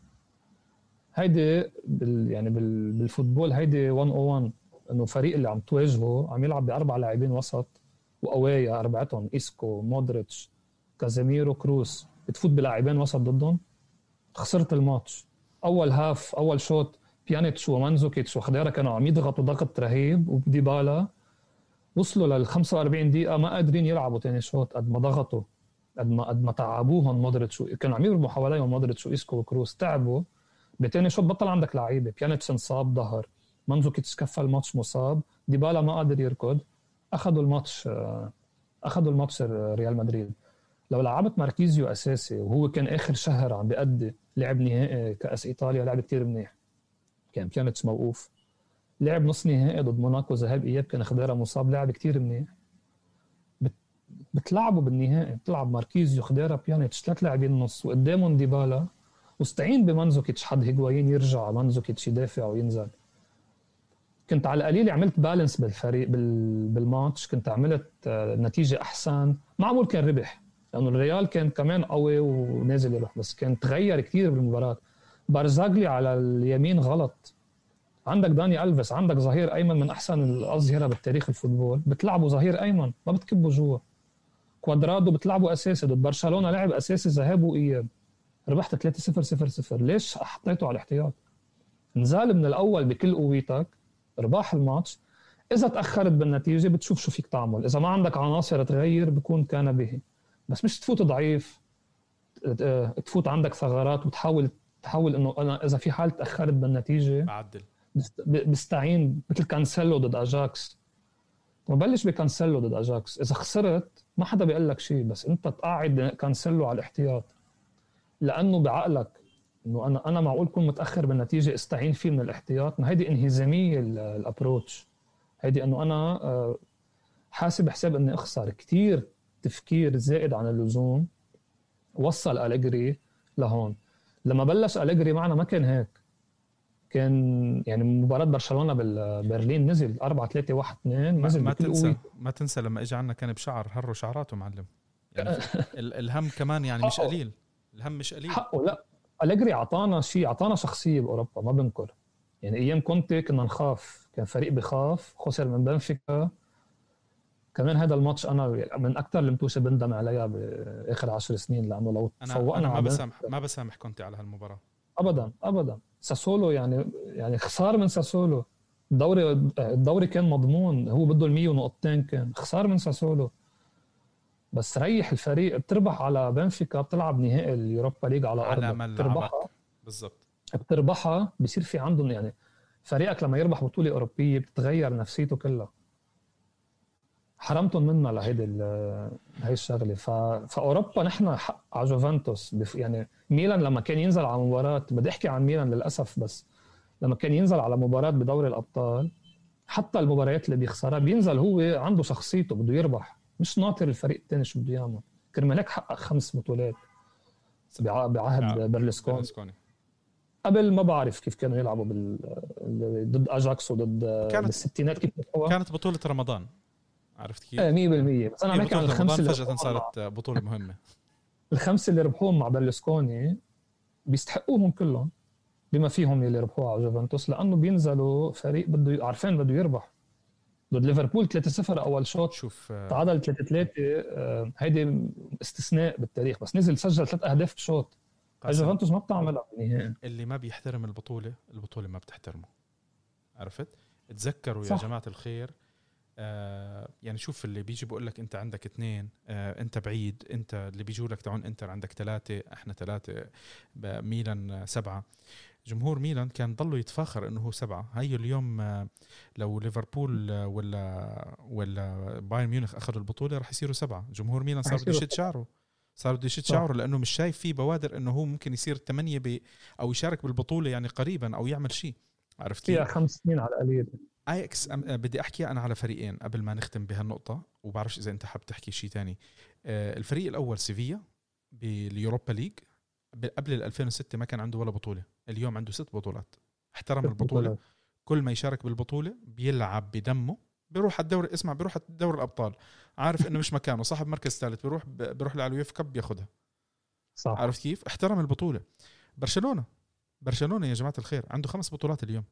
هيدي بال يعني بال بال football هيدي 101 إنه الفريق اللي عم تواجهه عم يلعب بأربع لاعبين وسط وقوايا أربعتهم اسكو مودريتش كازيميرو كروس بتفوت بلاعبين وسط ضدهم. خسرت الماتش. أول half أول شوط بيانيتش ومانزوكيتش وخديرا كانوا عم يضغطوا ضغط رهيب وديبالا وصلوا لل 45 دقيقة ما قادرين يلعبوا ثاني شوط قد ما ضغطوا قد ما قد ما تعبوهم مودريتش كانوا عم يرموا حواليهم مودريتش وإيسكو وكروس تعبوا. بتاني شوط بطل عندك لعيبة بيانيتش انصاب ظهر. مانزوكيتش كفى الماتش مصاب. ديبالا ما قادر يركض. أخذوا الماتش آه، أخذوا الماتش ريال مدريد. لو لعبت ماركيزيو أساسي وهو كان آخر شهر عم بيأدي لعب نهائي كأس إيطاليا لعب كثير منيح. كان بيانيتش موقوف. لعب نص نهائي ضد موناكو ذهاب إياب كان خديرا مصاب لعب كثير منيح بتلعبوا بالنهائي بتلعب ماركيزيو خديرا بيانيتش ثلاث لاعبين نص وقدامهم ديبالا. واستعين بمانزوكيتش حد هيغوايين يرجع مانزوكيتش يدافع وينزل. كنت على القليل عملت balance بالفريق بالماتش. كنت عملت آه، نتيجة أحسن. معقول كان ربح لأنه الريال كان كمان قوي ونازل يربح بس كان تغير كثير بالمباراة. بارزاغلي على اليمين غلط. عندك داني ألفيس عندك ظهير أيمن من أحسن الاظهره بالتاريخ ال football. بتلعبوا ظهير أيمن ما بتكبوا جوا. كوادرادو بتلعبوا أساسي ضد برشلونة لعب أساسي ذهاب وإياب. ربحت 3 0 0 0 ليش حطيته على الاحتياط؟ نزال من الأول بكل قويتك رباح الماتش. إذا تأخرت بالنتيجة بتشوف شو فيك تعمل. إذا ما عندك عناصر تغير بكون كان به. بس مش تفوت ضعيف تفوت عندك ثغرات وتحاول تحاول إنه أنا إذا في حال تأخرت بالنتيجة بعدل. بستعين مثل كانسيلو ضد أجاكس. ببلش بكانسيلو ضد أجاكس. إذا خسرت ما حدا بيقول لك شيء بس أنت تقعد كانسيلو على الاحتياط. لأنه بعقلك إنه أنا أنا معقول كون متأخر بالنتيجة استعين فيه من الاحتياط. ما هيدي انهزامية ال approach هيدي إنه أنا آه، حاسب حساب إني أخسر. كثير تفكير زائد عن اللزوم وصل أليجري لهون. لما بلش أليجري معنا ما كان هيك. كان يعني مباراة برشلونة بالبرلين نزل 4 3 1 2 نزل ما تنسى قوي. ما تنسى لما اجى عنا كان بشعر هروا شعراته معلم. يعني الهم كمان يعني مش قليل. الهم مش قليل. حقه لا. أليجري أعطانا شيء أعطانا شخصية بأوروبا ما بنكر. يعني أيام كونتي كنا نخاف كان فريق بخاف خسر من بنفيكا. كمان هذا الماتش أنا من أكثر المتوشه بندم عليها بآخر عشر سنين لأنه لو أنا تفوقنا أنا ما بسامح ما بسامح كونتي على هالمباراة. ابدا ابدا. ساسولو يعني يعني خسار من ساسولو. الدوري الدوري كان مضمون. هو بده ال 100 ونقطتين كان. خسار من ساسولو. بس ريح الفريق. بتربح على بنفيكا. بتلعب نهائي ال Europa League على أرضك. بتربحها. بالضبط. بتربحها. بصير في عندهم يعني فريقك لما يربح بطولة أوروبية بتتغير نفسيته كلها. حرمتهم منا لهيدي هي الشغلة. ف... فأوروبا نحن حق على جوفنتوس بف... يعني ميلان لما كان ينزل على مباراة بدي أحكي عن ميلان للأسف بس لما كان ينزل على مباراة بدوري الأبطال حتى المباريات اللي بيخسرها بينزل هو عنده شخصيته بده يربح. مش ناطر الفريق الثاني شو بده يعمل. كرمال هيك حقق خمس بطولات بعهد نعم. برلسكوني. قبل ما بعرف كيف كانوا يلعبوا بال... ضد اجاكس وضد كانت بالستينات كيف كانت بطولة رمضان. عرفت كيف؟ 100% آه، بس أنا بحكي عن الخمسة اللي فجأة صارت بطولة مهمة. الخمسة اللي ربحوهم مع برلسكوني بيستحقوهم كلهم بما فيهم اللي ربحوها على جوفنتوس لأنه بينزلوا فريق بده عارفين بده يربح. ضد ليفربول 3-0 أول شوط. شوف آه، تعادل 3-3 آه، هيدي استثناء بالتاريخ. بس نزل سجل ثلاث أهداف بشوط. جوفنتوس ما بتعملها بالنهائي اللي ما بيحترم البطولة البطولة ما بتحترمه. عرفت؟ تذكروا يا جماعة الخير آه يعني شوف اللي بيجي بقول لك انت عندك اثنين آه انت بعيد انت اللي بيجوا لك تعون انتر عندك ثلاثة إحنا ثلاثة ميلان سبعة. جمهور ميلان كان ضلوا يتفاخر إنه هو سبعة. هي اليوم آه لو ليفربول آه ولا ولا بايرن ميونخ أخذوا البطولة راح يصيروا سبعة. جمهور ميلان صار بده يشد شعره. صار بده يشد شعره لأنه مش شايف في بوادر إنه هو ممكن يصير ثمانيه أو يشارك بالبطولة يعني قريبا أو يعمل شيء. عرفت؟ فيها خمس سنين على القليل. اياكس آه، بدي أحكي أنا على فريقين قبل ما نختم بهالنقطة وبعرفش إذا أنت حاب تحكي شيء ثاني آه، الفريق الأول سيفيا بال Europa League. قبل ال 2006 ما كان عنده ولا بطولة. اليوم عنده ست بطولات. احترم البطولة. كل ما يشارك بالبطولة بيلعب بدمه. بيروح على الدوري اسمع بيروح على دوري الأبطال. عارف إنه مش مكانه. صاحب مركز ثالث بيروح بيروح على اليوف كب بياخذها صح. عرفت كيف؟ احترم البطولة. برشلونة. برشلونة يا جماعة الخير عنده خمس بطولات اليوم.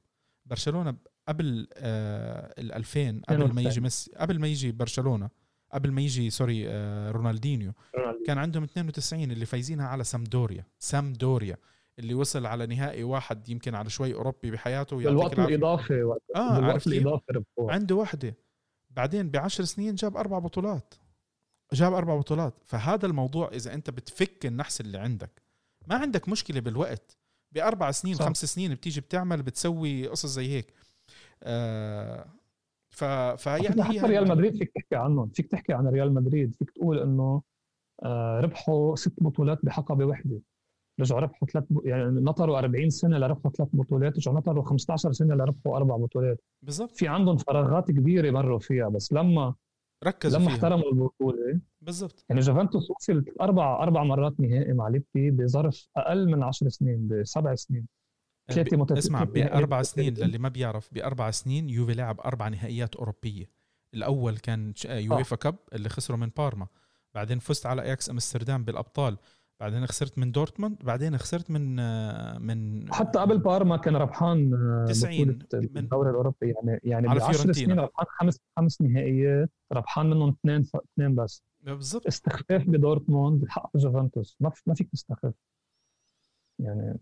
برشلونة قبل آه ال 2000 قبل ما يجي ميسي قبل ما يجي برشلونة قبل ما يجي سوري آه رونالدينيو. كان عندهم 92 اللي فايزينها على سامدوريا. سامدوريا اللي وصل على نهائي واحد يمكن على شوي أوروبي بحياته بالوقت الإضافي وقت آه بالوقت الإضافي عنده وحده بعدين بعشر سنين جاب أربع بطولات. جاب أربع بطولات. فهذا الموضوع إذا أنت بتفك النحس اللي عندك. ما عندك مشكلة بالوقت. بأربع سنين صح. خمس سنين بتيجي بتعمل بتسوي قصص زي هيك. ف فيعني حتى ريال مدريد فيك تحكي عنهم فيك تحكي عن ريال مدريد فيك تقول إنه آه ربحوا ست بطولات بحقبة وحدة. رجعوا ربحوا ثلاث يعني نطروا 40 سنة لربحوا ثلاث بطولات رجعوا نطروا 15 سنة لربحوا أربع بطولات. بالضبط. في عندهم فراغات كبيرة مروا فيها بس لما ركزوا لما فيها. احترموا البطولة بالضبط. يعني جوفنتوس وصل أربع أربع مرات نهائي مع ليبي بظرف أقل من 10 سنين بسبع سنين. ثلاثة متت... اسمع بأربع سنين للي ما بيعرف بأربع سنين يوفي لعب أربع نهائيات أوروبية. الأول كان UEFA Cup اللي خسروا من بارما. بعدين فزت على أياكس أمستردام بالأبطال. بعدين خسرت من دورتموند. بعدين خسرت من من حتى قبل بارما كان ربحان 90 من الدوري الأوروبي. يعني يعني على 10 سنين ربحان خمس خمس نهائيات ربحان منهم اثنين اثنين بس. بالضبط. استخفاف بدورتموند بحق جوفنتوس. ما ما فيك تستخف. يعني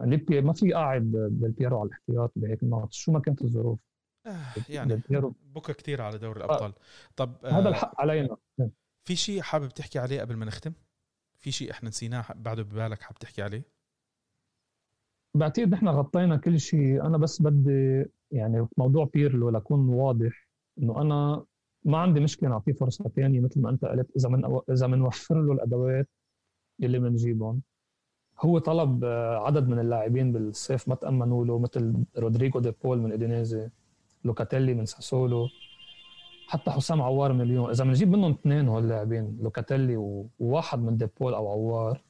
ليبي ما فيك تقعد ديل بييرو على الاحتياط بهيك ماتش شو ما كانت الظروف؟ آه يعني بكى كثير على دوري الأبطال. آه. طب آه هذا الحق علينا. في شيء حابب تحكي عليه قبل ما نختم؟ في شيء إحنا نسيناه بعده ببالك حابب تحكي عليه؟ بعتقد نحن غطينا كل شيء. أنا بس بدي يعني موضوع بيرلو لكون واضح إنه أنا ما عندي مشكلة نعطيه فرصة ثانية مثل ما أنت قلت إذا من إذا بنوفر له الأدوات اللي بنجيبهم. هو طلب آه، عدد من اللاعبين بالصيف ما تامنوا له مثل رودريجو دي بول من أودينيزي لوكاتيلي من ساسولو حتى حسام عوار من اليوم إذا بنجيب منهم اثنين هول اللاعبين لوكاتيلي وواحد من دي بول أو عوار.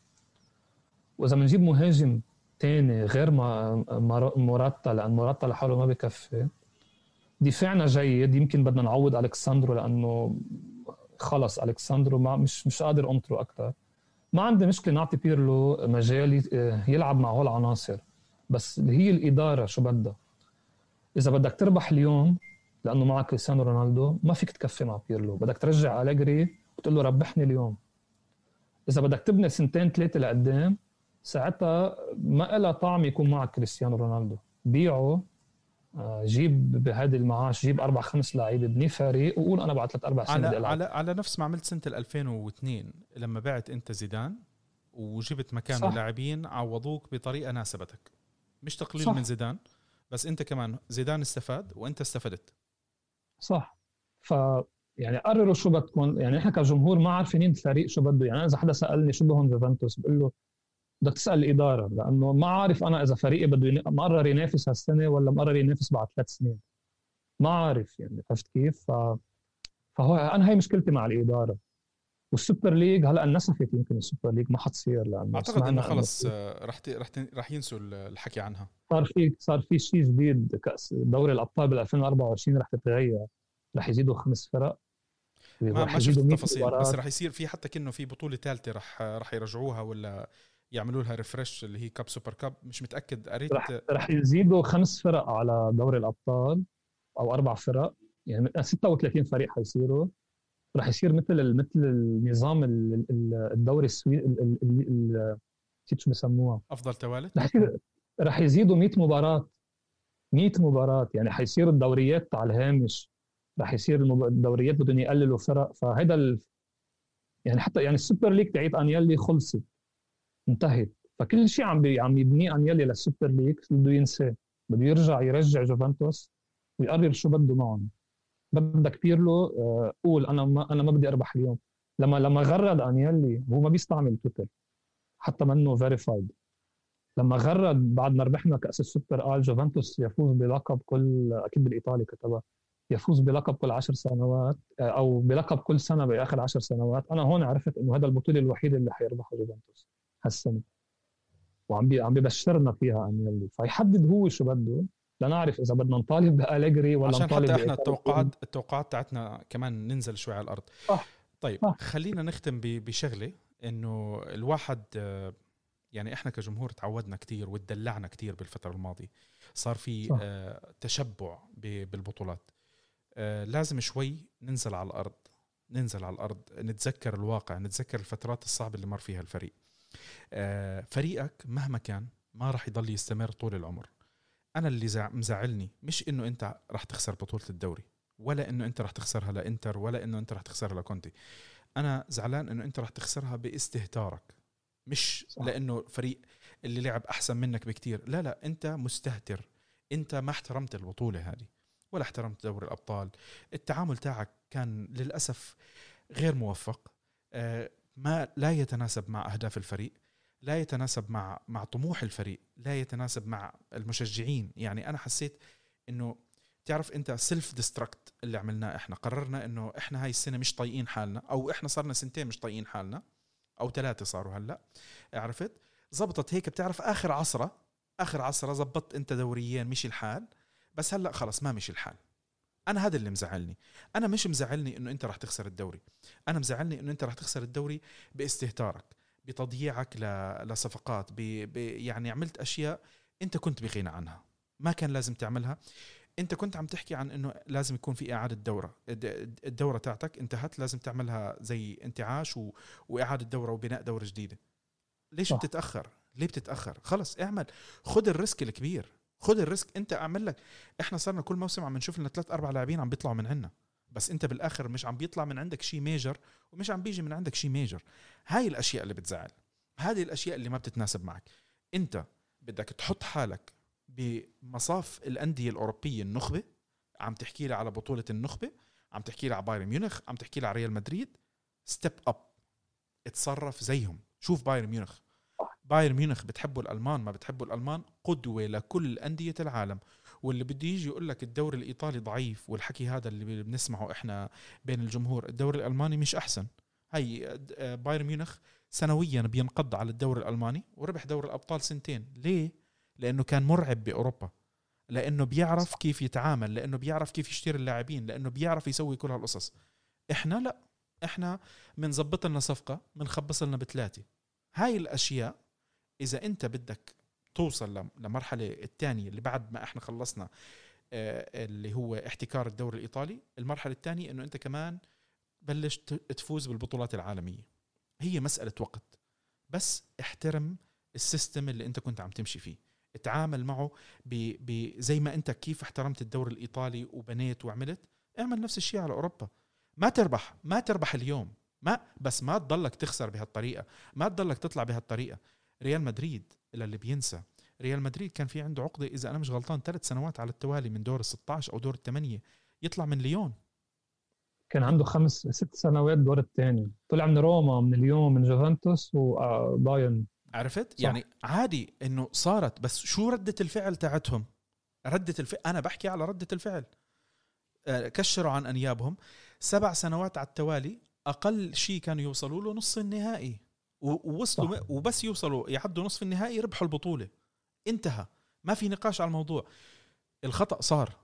وإذا بنجيب مهاجم ثاني غير ما موراتا لأن موراتا لحاله ما بكفي. دفاعنا جيد يمكن بدنا نعوض الكساندرو لأنه خلص الكساندرو ما مش مش قادر أنطره أكثر ما عندي مشكلة نعطي بيرلو مجال يلعب مع هول العناصر بس هي الإدارة شو بدها. إذا بدك تربح اليوم لأنه معك كريستيانو رونالدو ما فيك تكفي مع بيرلو بدك ترجع أليجري وتقول له ربحني اليوم. إذا بدك تبني سنتين ثلاثة لقدام ساعتها ما لها طعم يكون معك كريستيانو رونالدو. بيعه جيب بهذا المعاش جيب أربع خمس لعيبة ابني فريق وقول أنا بعد ثلاث أربع سنين على على على نفس ما عملت سنة 2002 لما بعت أنت زيدان وجبت مكانه لاعبين عوضوك بطريقة ناسبتك. مش تقليل صح. من زيدان بس أنت كمان زيدان استفاد وأنت استفدت. صح. ف يعني قرروا شو بدكم يعني إحنا كجمهور ما عارفين الفريق شو بده يعني إذا حدا سألني شو بهم جوفنتوس بقول له بدك تسأل الإدارة لأنه ما عارف أنا إذا فريقي بده مقرر ينافس هالسنة ولا مقرر ينافس بعد ثلاث سنين. ما عارف يعني عرفت كيف؟ ف... فهو أنا هي مشكلتي مع الإدارة. وال Super League هلأ انسفت يمكن ال Super League ما حتصير لأنه أعتقد إنه خلص رح رح رح ينسوا الحكي عنها. صار في صار في شيء جديد كأس دوري الأبطال بال 2024 رح تتغير. رح يزيدوا خمس فرق. ما, ما شفت التفاصيل بس رح يصير في حتى كأنه في بطولة ثالثة رح رح يرجعوها ولا يعملوا لها refresh اللي هي Cup Super Cup مش متأكد قريت رح, رح يزيدوا خمس فرق على دوري الأبطال أو أربع فرق. يعني 36 فريق حيصيروا. رح يصير مثل مثل النظام الدوري السويدي نسيت شو بسموها؟ أفضل ثوالث رح يصير رح يزيدوا 100 مباراة. 100 مباراة. يعني حيصير الدوريات على الهامش. رح يصير الدوريات بدهم يقللوا فرق. فهذا ال... يعني حتى يعني ال Super League تاعت انيلي خلصت. انتهت. فكل شيء عم عم يبنيه انيلي لل Super League بده ينساه بده يرجع يرجع جوفنتوس ويقرر شو بده معهم. بدك بيرلو آه، قول أنا ما أنا ما بدي أربح اليوم. لما لما غرد انيلي هو ما بيستعمل تويتر حتى منه verified لما غرد بعد ما ربحنا كأس السوبر قال جوفنتوس يفوز بلقب كل أكيد بالإيطالي كتبها يفوز بلقب كل عشر سنوات آه، أو بلقب كل سنة بآخر عشر سنوات. أنا هون عرفت إنه هذا البطولة الوحيدة اللي حيربحها جوفنتوس. هالسنه وعم بي عم ببشرنا فيها انيلي فيحدد هو شو بده. لنعرف إذا بدنا نطالب بأليجري ولا عشان نطالب حتى إحنا التوقعات التوقعات تاعتنا كمان ننزل شوي على الأرض. صح طيب صح. خلينا نختم بشغلة إنه الواحد يعني إحنا كجمهور تعودنا كثير وتدلعنا كثير بالفترة الماضية. صار في. آه، تشبع بالبطولات. آه، لازم شوي ننزل على الأرض. ننزل على الأرض نتذكر الواقع نتذكر الفترات الصعبة اللي مر فيها الفريق. آه، فريقك مهما كان ما راح يضل يستمر طول العمر. أنا اللي مزعلني مش إنه أنت راح تخسر بطولة الدوري ولا إنه أنت راح تخسرها لإنتر ولا إنه أنت راح تخسرها لكونتي. أنا زعلان إنه أنت راح تخسرها باستهتارك مش صح. لإنه فريق اللي لعب أحسن منك بكتير. لا لا أنت مستهتر. أنت ما احترمت البطولة هذه ولا احترمت دوري الأبطال. التعامل تاعك كان للأسف غير موفق. آه، ما لا يتناسب مع أهداف الفريق لا يتناسب مع مع طموح الفريق لا يتناسب مع المشجعين. يعني أنا حسيت إنه تعرف أنت self-destruct اللي عملناه إحنا. قررنا إنه إحنا هاي السنة مش طايقين حالنا أو إحنا صرنا سنتين مش طايقين حالنا أو ثلاثة صاروا هلأ. عرفت؟ زبطت هيك بتعرف آخر عصرة آخر عصرة زبطت أنت دوريين مشي الحال بس هلأ خلص ما مشي الحال. أنا هذا اللي مزعلني. أنا مش مزعلني إنه أنت راح تخسر الدوري. أنا مزعلني إنه أنت راح تخسر الدوري باستهتارك بتضييعك لصفقات ب... ب... يعني عملت أشياء أنت كنت بغنى عنها. ما كان لازم تعملها. أنت كنت عم تحكي عن إنه لازم يكون في إعادة دورة. الدورة تاعتك انتهت لازم تعملها زي انتعاش و... وإعادة دورة وبناء دورة جديدة. ليش صح. بتتأخر؟ ليه بتتأخر؟ خلص اعمل. خد ال risk الكبير. خد ال risk انت اعمل لك. إحنا صرنا كل موسم عم نشوف لنا ثلاث أربع لاعبين عم بيطلعوا من عنا. بس انت بالاخر مش عم بيطلع من عندك شيء major ومش عم بيجي من عندك شيء major هاي الأشياء اللي بتزعل. هذه الأشياء اللي ما بتتناسب معك. انت بدك تحط حالك بمصاف الأندية الأوروبية النخبة. عم تحكي لي على بطولة النخبة عم تحكي لي على بايرن ميونخ عم تحكي لي على ريال مدريد. step up اتصرف زيهم. شوف بايرن ميونخ. بايرن ميونخ بتحبوا الألمان ما بتحبوا الألمان قدوة لكل أندية العالم. واللي بده يجي يقول لك الدوري الإيطالي ضعيف والحكي هذا اللي بنسمعه إحنا بين الجمهور الدوري الألماني مش أحسن. هي بايرن ميونخ سنويا بينقض على الدوري الألماني وربح دوري الأبطال سنتين. ليه؟ لأنه كان مرعب بأوروبا. لأنه بيعرف كيف يتعامل لأنه بيعرف كيف يشتري اللاعبين لأنه بيعرف يسوي كل هالقصص. إحنا لا. إحنا بنظبط لنا صفقة بنخبص لنا بثلاثة. هاي الأشياء إذا أنت بدك توصل لمرحلة الثانية اللي بعد ما إحنا خلصنا آه، اللي هو احتكار الدوري الإيطالي المرحلة الثانية إنه أنت كمان بلش تفوز بالبطولات العالمية. هي مسألة وقت. بس احترم السيستم اللي أنت كنت عم تمشي فيه. اتعامل معه ب... ب... زي ما أنت كيف احترمت الدوري الإيطالي وبنيت وعملت اعمل نفس الشيء على أوروبا. ما تربح ما تربح اليوم. ما بس ما تضلك تخسر بهالطريقة. ما تضلك تطلع بهالطريقة. ريال مدريد اللي بينسى. ريال مدريد كان في عنده عقدة إذا أنا مش غلطان ثلاث سنوات على التوالي من دور ال 16 أو دور الثمانية. يطلع من ليون. كان عنده خمس ست سنوات دور الثاني. طلع من روما من ليون من جوفنتوس وبايرن عرفت؟ صح. يعني عادي إنه صارت بس شو ردة الفعل تاعتهم؟ ردة الفعل أنا بحكي على ردة الفعل. آه، كشروا عن أنيابهم. سبع سنوات على التوالي أقل شيء كانوا يوصلوا له نص النهائي. ووصلوا صح. وبس يوصلوا يعدوا نصف النهائي ربحوا البطولة. انتهى. ما في نقاش على الموضوع. الخطأ صار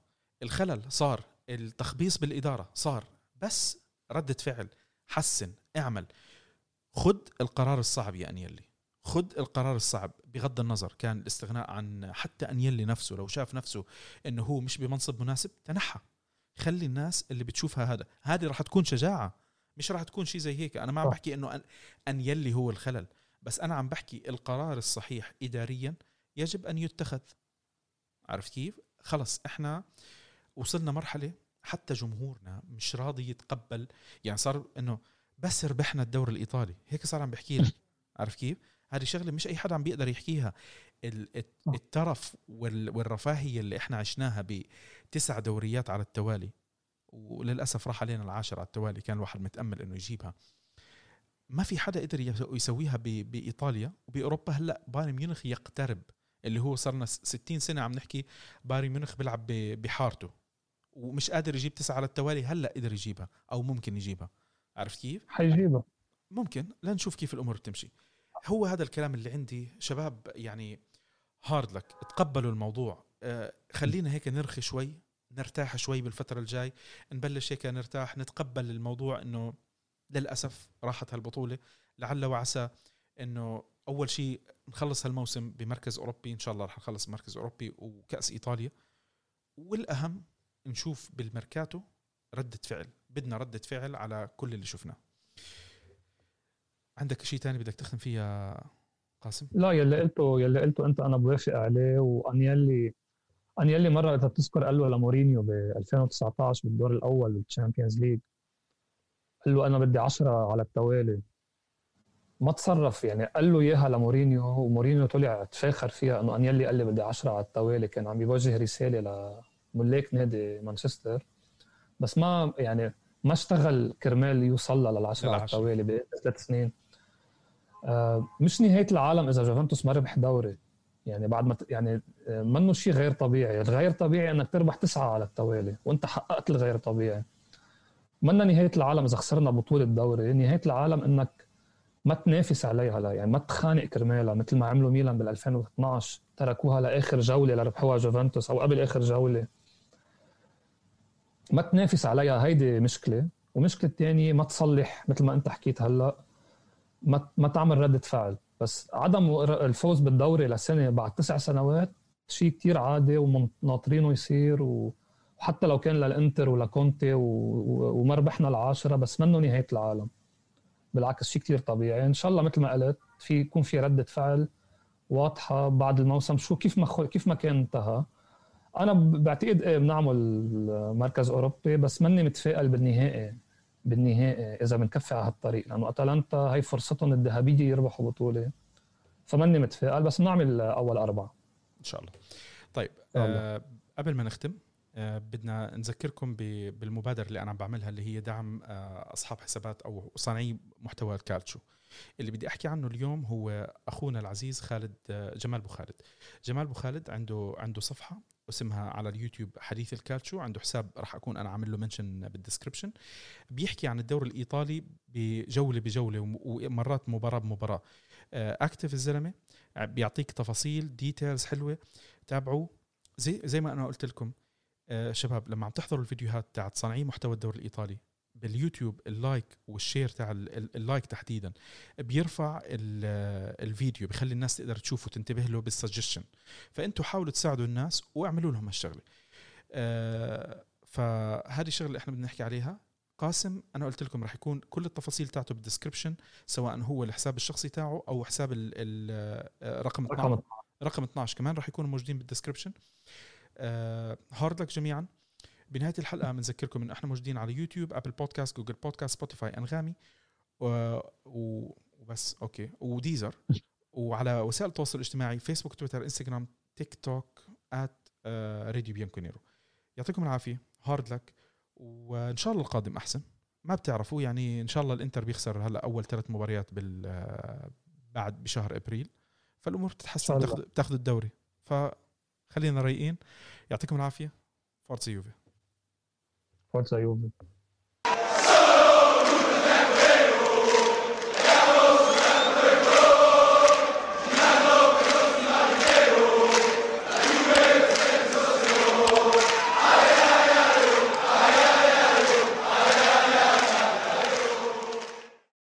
الخلل صار التخبيص بالإدارة صار. بس ردة فعل حسن اعمل. خد القرار الصعب يا أنيلي. خد القرار الصعب. بغض النظر كان الاستغناء عن حتى أنيلي نفسه لو شاف نفسه إنه هو مش بمنصب مناسب تنحى. خلي الناس اللي بتشوفها هذا هذه راح تكون شجاعة. مش راح تكون شيء زي هيك. أنا ما عم بحكي إنه أن, أن يلي هو الخلل بس أنا عم بحكي القرار الصحيح اداريا يجب أن يتخذ. عرفت كيف؟ خلص إحنا وصلنا مرحلة حتى جمهورنا مش راضي يتقبل. يعني صار إنه بس ربحنا الدوري الإيطالي. هيك صار عم بحكي لك. عارف كيف؟ هذه شغلة مش أي حدا عم بيقدر يحكيها. الترف والرفاهية اللي إحنا عشناها بتسع دوريات على التوالي وللأسف راح علينا العاشر على التوالي كان الواحد متأمل إنه يجيبها. ما في حدا قدر يسويها بإيطاليا وبأوروبا. هلأ بايرن ميونخ يقترب اللي هو صرنا 60 سنة عم نحكي بايرن ميونخ بيلعب بحارته ومش قادر يجيب تسعة على التوالي هلأ قدر يجيبها أو ممكن يجيبها. عرفت كيف؟ حيجيبها. ممكن. لنشوف كيف الأمور بتمشي. هو هذا الكلام اللي عندي شباب يعني هارد لك تقبلوا الموضوع. آه خلينا هيك نرخي شوي. نرتاح شوي بالفترة الجاي نبلش هيك نرتاح نتقبل الموضوع إنه للأسف راحت هالبطولة. لعل وعسى إنه أول شيء نخلص هالموسم بمركز أوروبي إن شاء الله رح نخلص مركز أوروبي وكأس إيطاليا. والأهم نشوف بالميركاتو ردة فعل بدنا ردة فعل على كل اللي شفناه. عندك شيء تاني بدك تختم فيه قاسم؟ لا يلي قلته يلي قلته أنت أنا بوافق عليه وأنيلي انيلي مرة اذا بتذكر قال له لمورينيو ب 2019 بالدور الأول بال Champions League. قال له أنا بدي 10 على التوالي. ما تصرف يعني. قال له إياها لمورينيو ومورينيو طلع تفاخر فيها إنه انيلي قال لي بدي 10 على التوالي. كان عم يوجه رسالة لملاك نادي مانشستر. بس ما يعني ما اشتغل كرمال يوصل للعشرة على التوالي بثلاث سنين. آه مش نهاية العالم إذا جوفنتوس ما ربح دوري. يعني بعد ما يعني آه، منه شيء غير طبيعي. الغير طبيعي إنك تربح تسعة على التوالي وأنت حققت الغير طبيعي. منا نهاية العالم إذا خسرنا بطولة دوري نهاية العالم إنك ما تنافس عليها لا يعني ما تخانق كرمالها مثل ما عملوا ميلان بال 2012 تركوها لآخر جولة لربحوها جوفنتوس أو قبل آخر جولة. ما تنافس عليها هيدي مشكلة. ومشكلة الثانية ما تصلح مثل ما أنت حكيت هلأ ما ما تعمل ردة فعل. بس عدم الفوز بالدوري لسنه بعد تسع سنوات شيء كتير عادي ومناطرينه يصير وحتى لو كان للإنتر ولكونتي وما ربحنا العاشرة بس منه نهاية العالم. بالعكس شيء كتير طبيعي. إن شاء الله مثل ما قلت في يكون في ردة فعل واضحة بعد الموسم. شو كيف ما كيف ما كان انتهى. أنا بعتقد إيه بنعمل مركز أوروبي بس ماني متفائل بالنهائي. بالنهائي إذا بنكفي على هالطريق لأنه أتلانتا هي فرصتهم الذهبية يربحوا بطولة. فماني متفائل بس بنعمل أول أربعة. إن شاء الله. طيب آه قبل ما نختم آه بدنا نذكركم بالمبادرة اللي أنا عم بعملها اللي هي دعم آه أصحاب حسابات أو صانعي محتوى الكالتشو. اللي بدي أحكي عنه اليوم هو أخونا العزيز خالد آه، جمال بو خالد. جمال بو خالد عنده عنده صفحة اسمها على اليوتيوب حديث الكالتشو. عنده حساب راح أكون أنا عامل له mention بال description بيحكي عن الدوري الإيطالي بجولة بجولة ومرات مباراة بمباراة. active الزلمة بيعطيك تفاصيل details حلوة. تابعوه. زي زي ما أنا قلت لكم آه، شباب لما عم تحضروا الفيديوهات تاعت صانعي محتوى الدوري الإيطالي باليوتيوب ال like وال share تاع ال like تحديدا بيرفع الفيديو بخلي الناس تقدر تشوفه وتنتبه له بالسجشن فأنتوا حاولوا تساعدوا الناس واعملوا لهم هالشغلة. آه، فهذه الشغلة اللي إحنا بدنا نحكي عليها قاسم أنا قلت لكم راح يكون كل التفاصيل تاعته بال description سواء هو الحساب الشخصي تاعه أو حساب آه، رقم 12 رقم 12 كمان راح يكونوا موجودين بال description hard luck جميعا. بنهاية الحلقة بنذكركم انه إحنا موجودين على يوتيوب Apple Podcast Google Podcast Spotify أنغامي وبس okay و Deezer وعلى وسائل التواصل الاجتماعي فيسبوك تويتر إنستغرام تيك توك at Radio Bianconero يعطيكم العافية. hard luck. وإن شاء الله القادم أحسن. ما بتعرفوا يعني إن شاء الله الإنتر بيخسر هلأ أول ثلاث مباريات بال آه، بعد بشهر أبريل. فالأمور بتتحسن تاخذ تاخذ الدوري. فخلينا رايقين. يعطيكم العافية. Forza Juve. Forza Juve.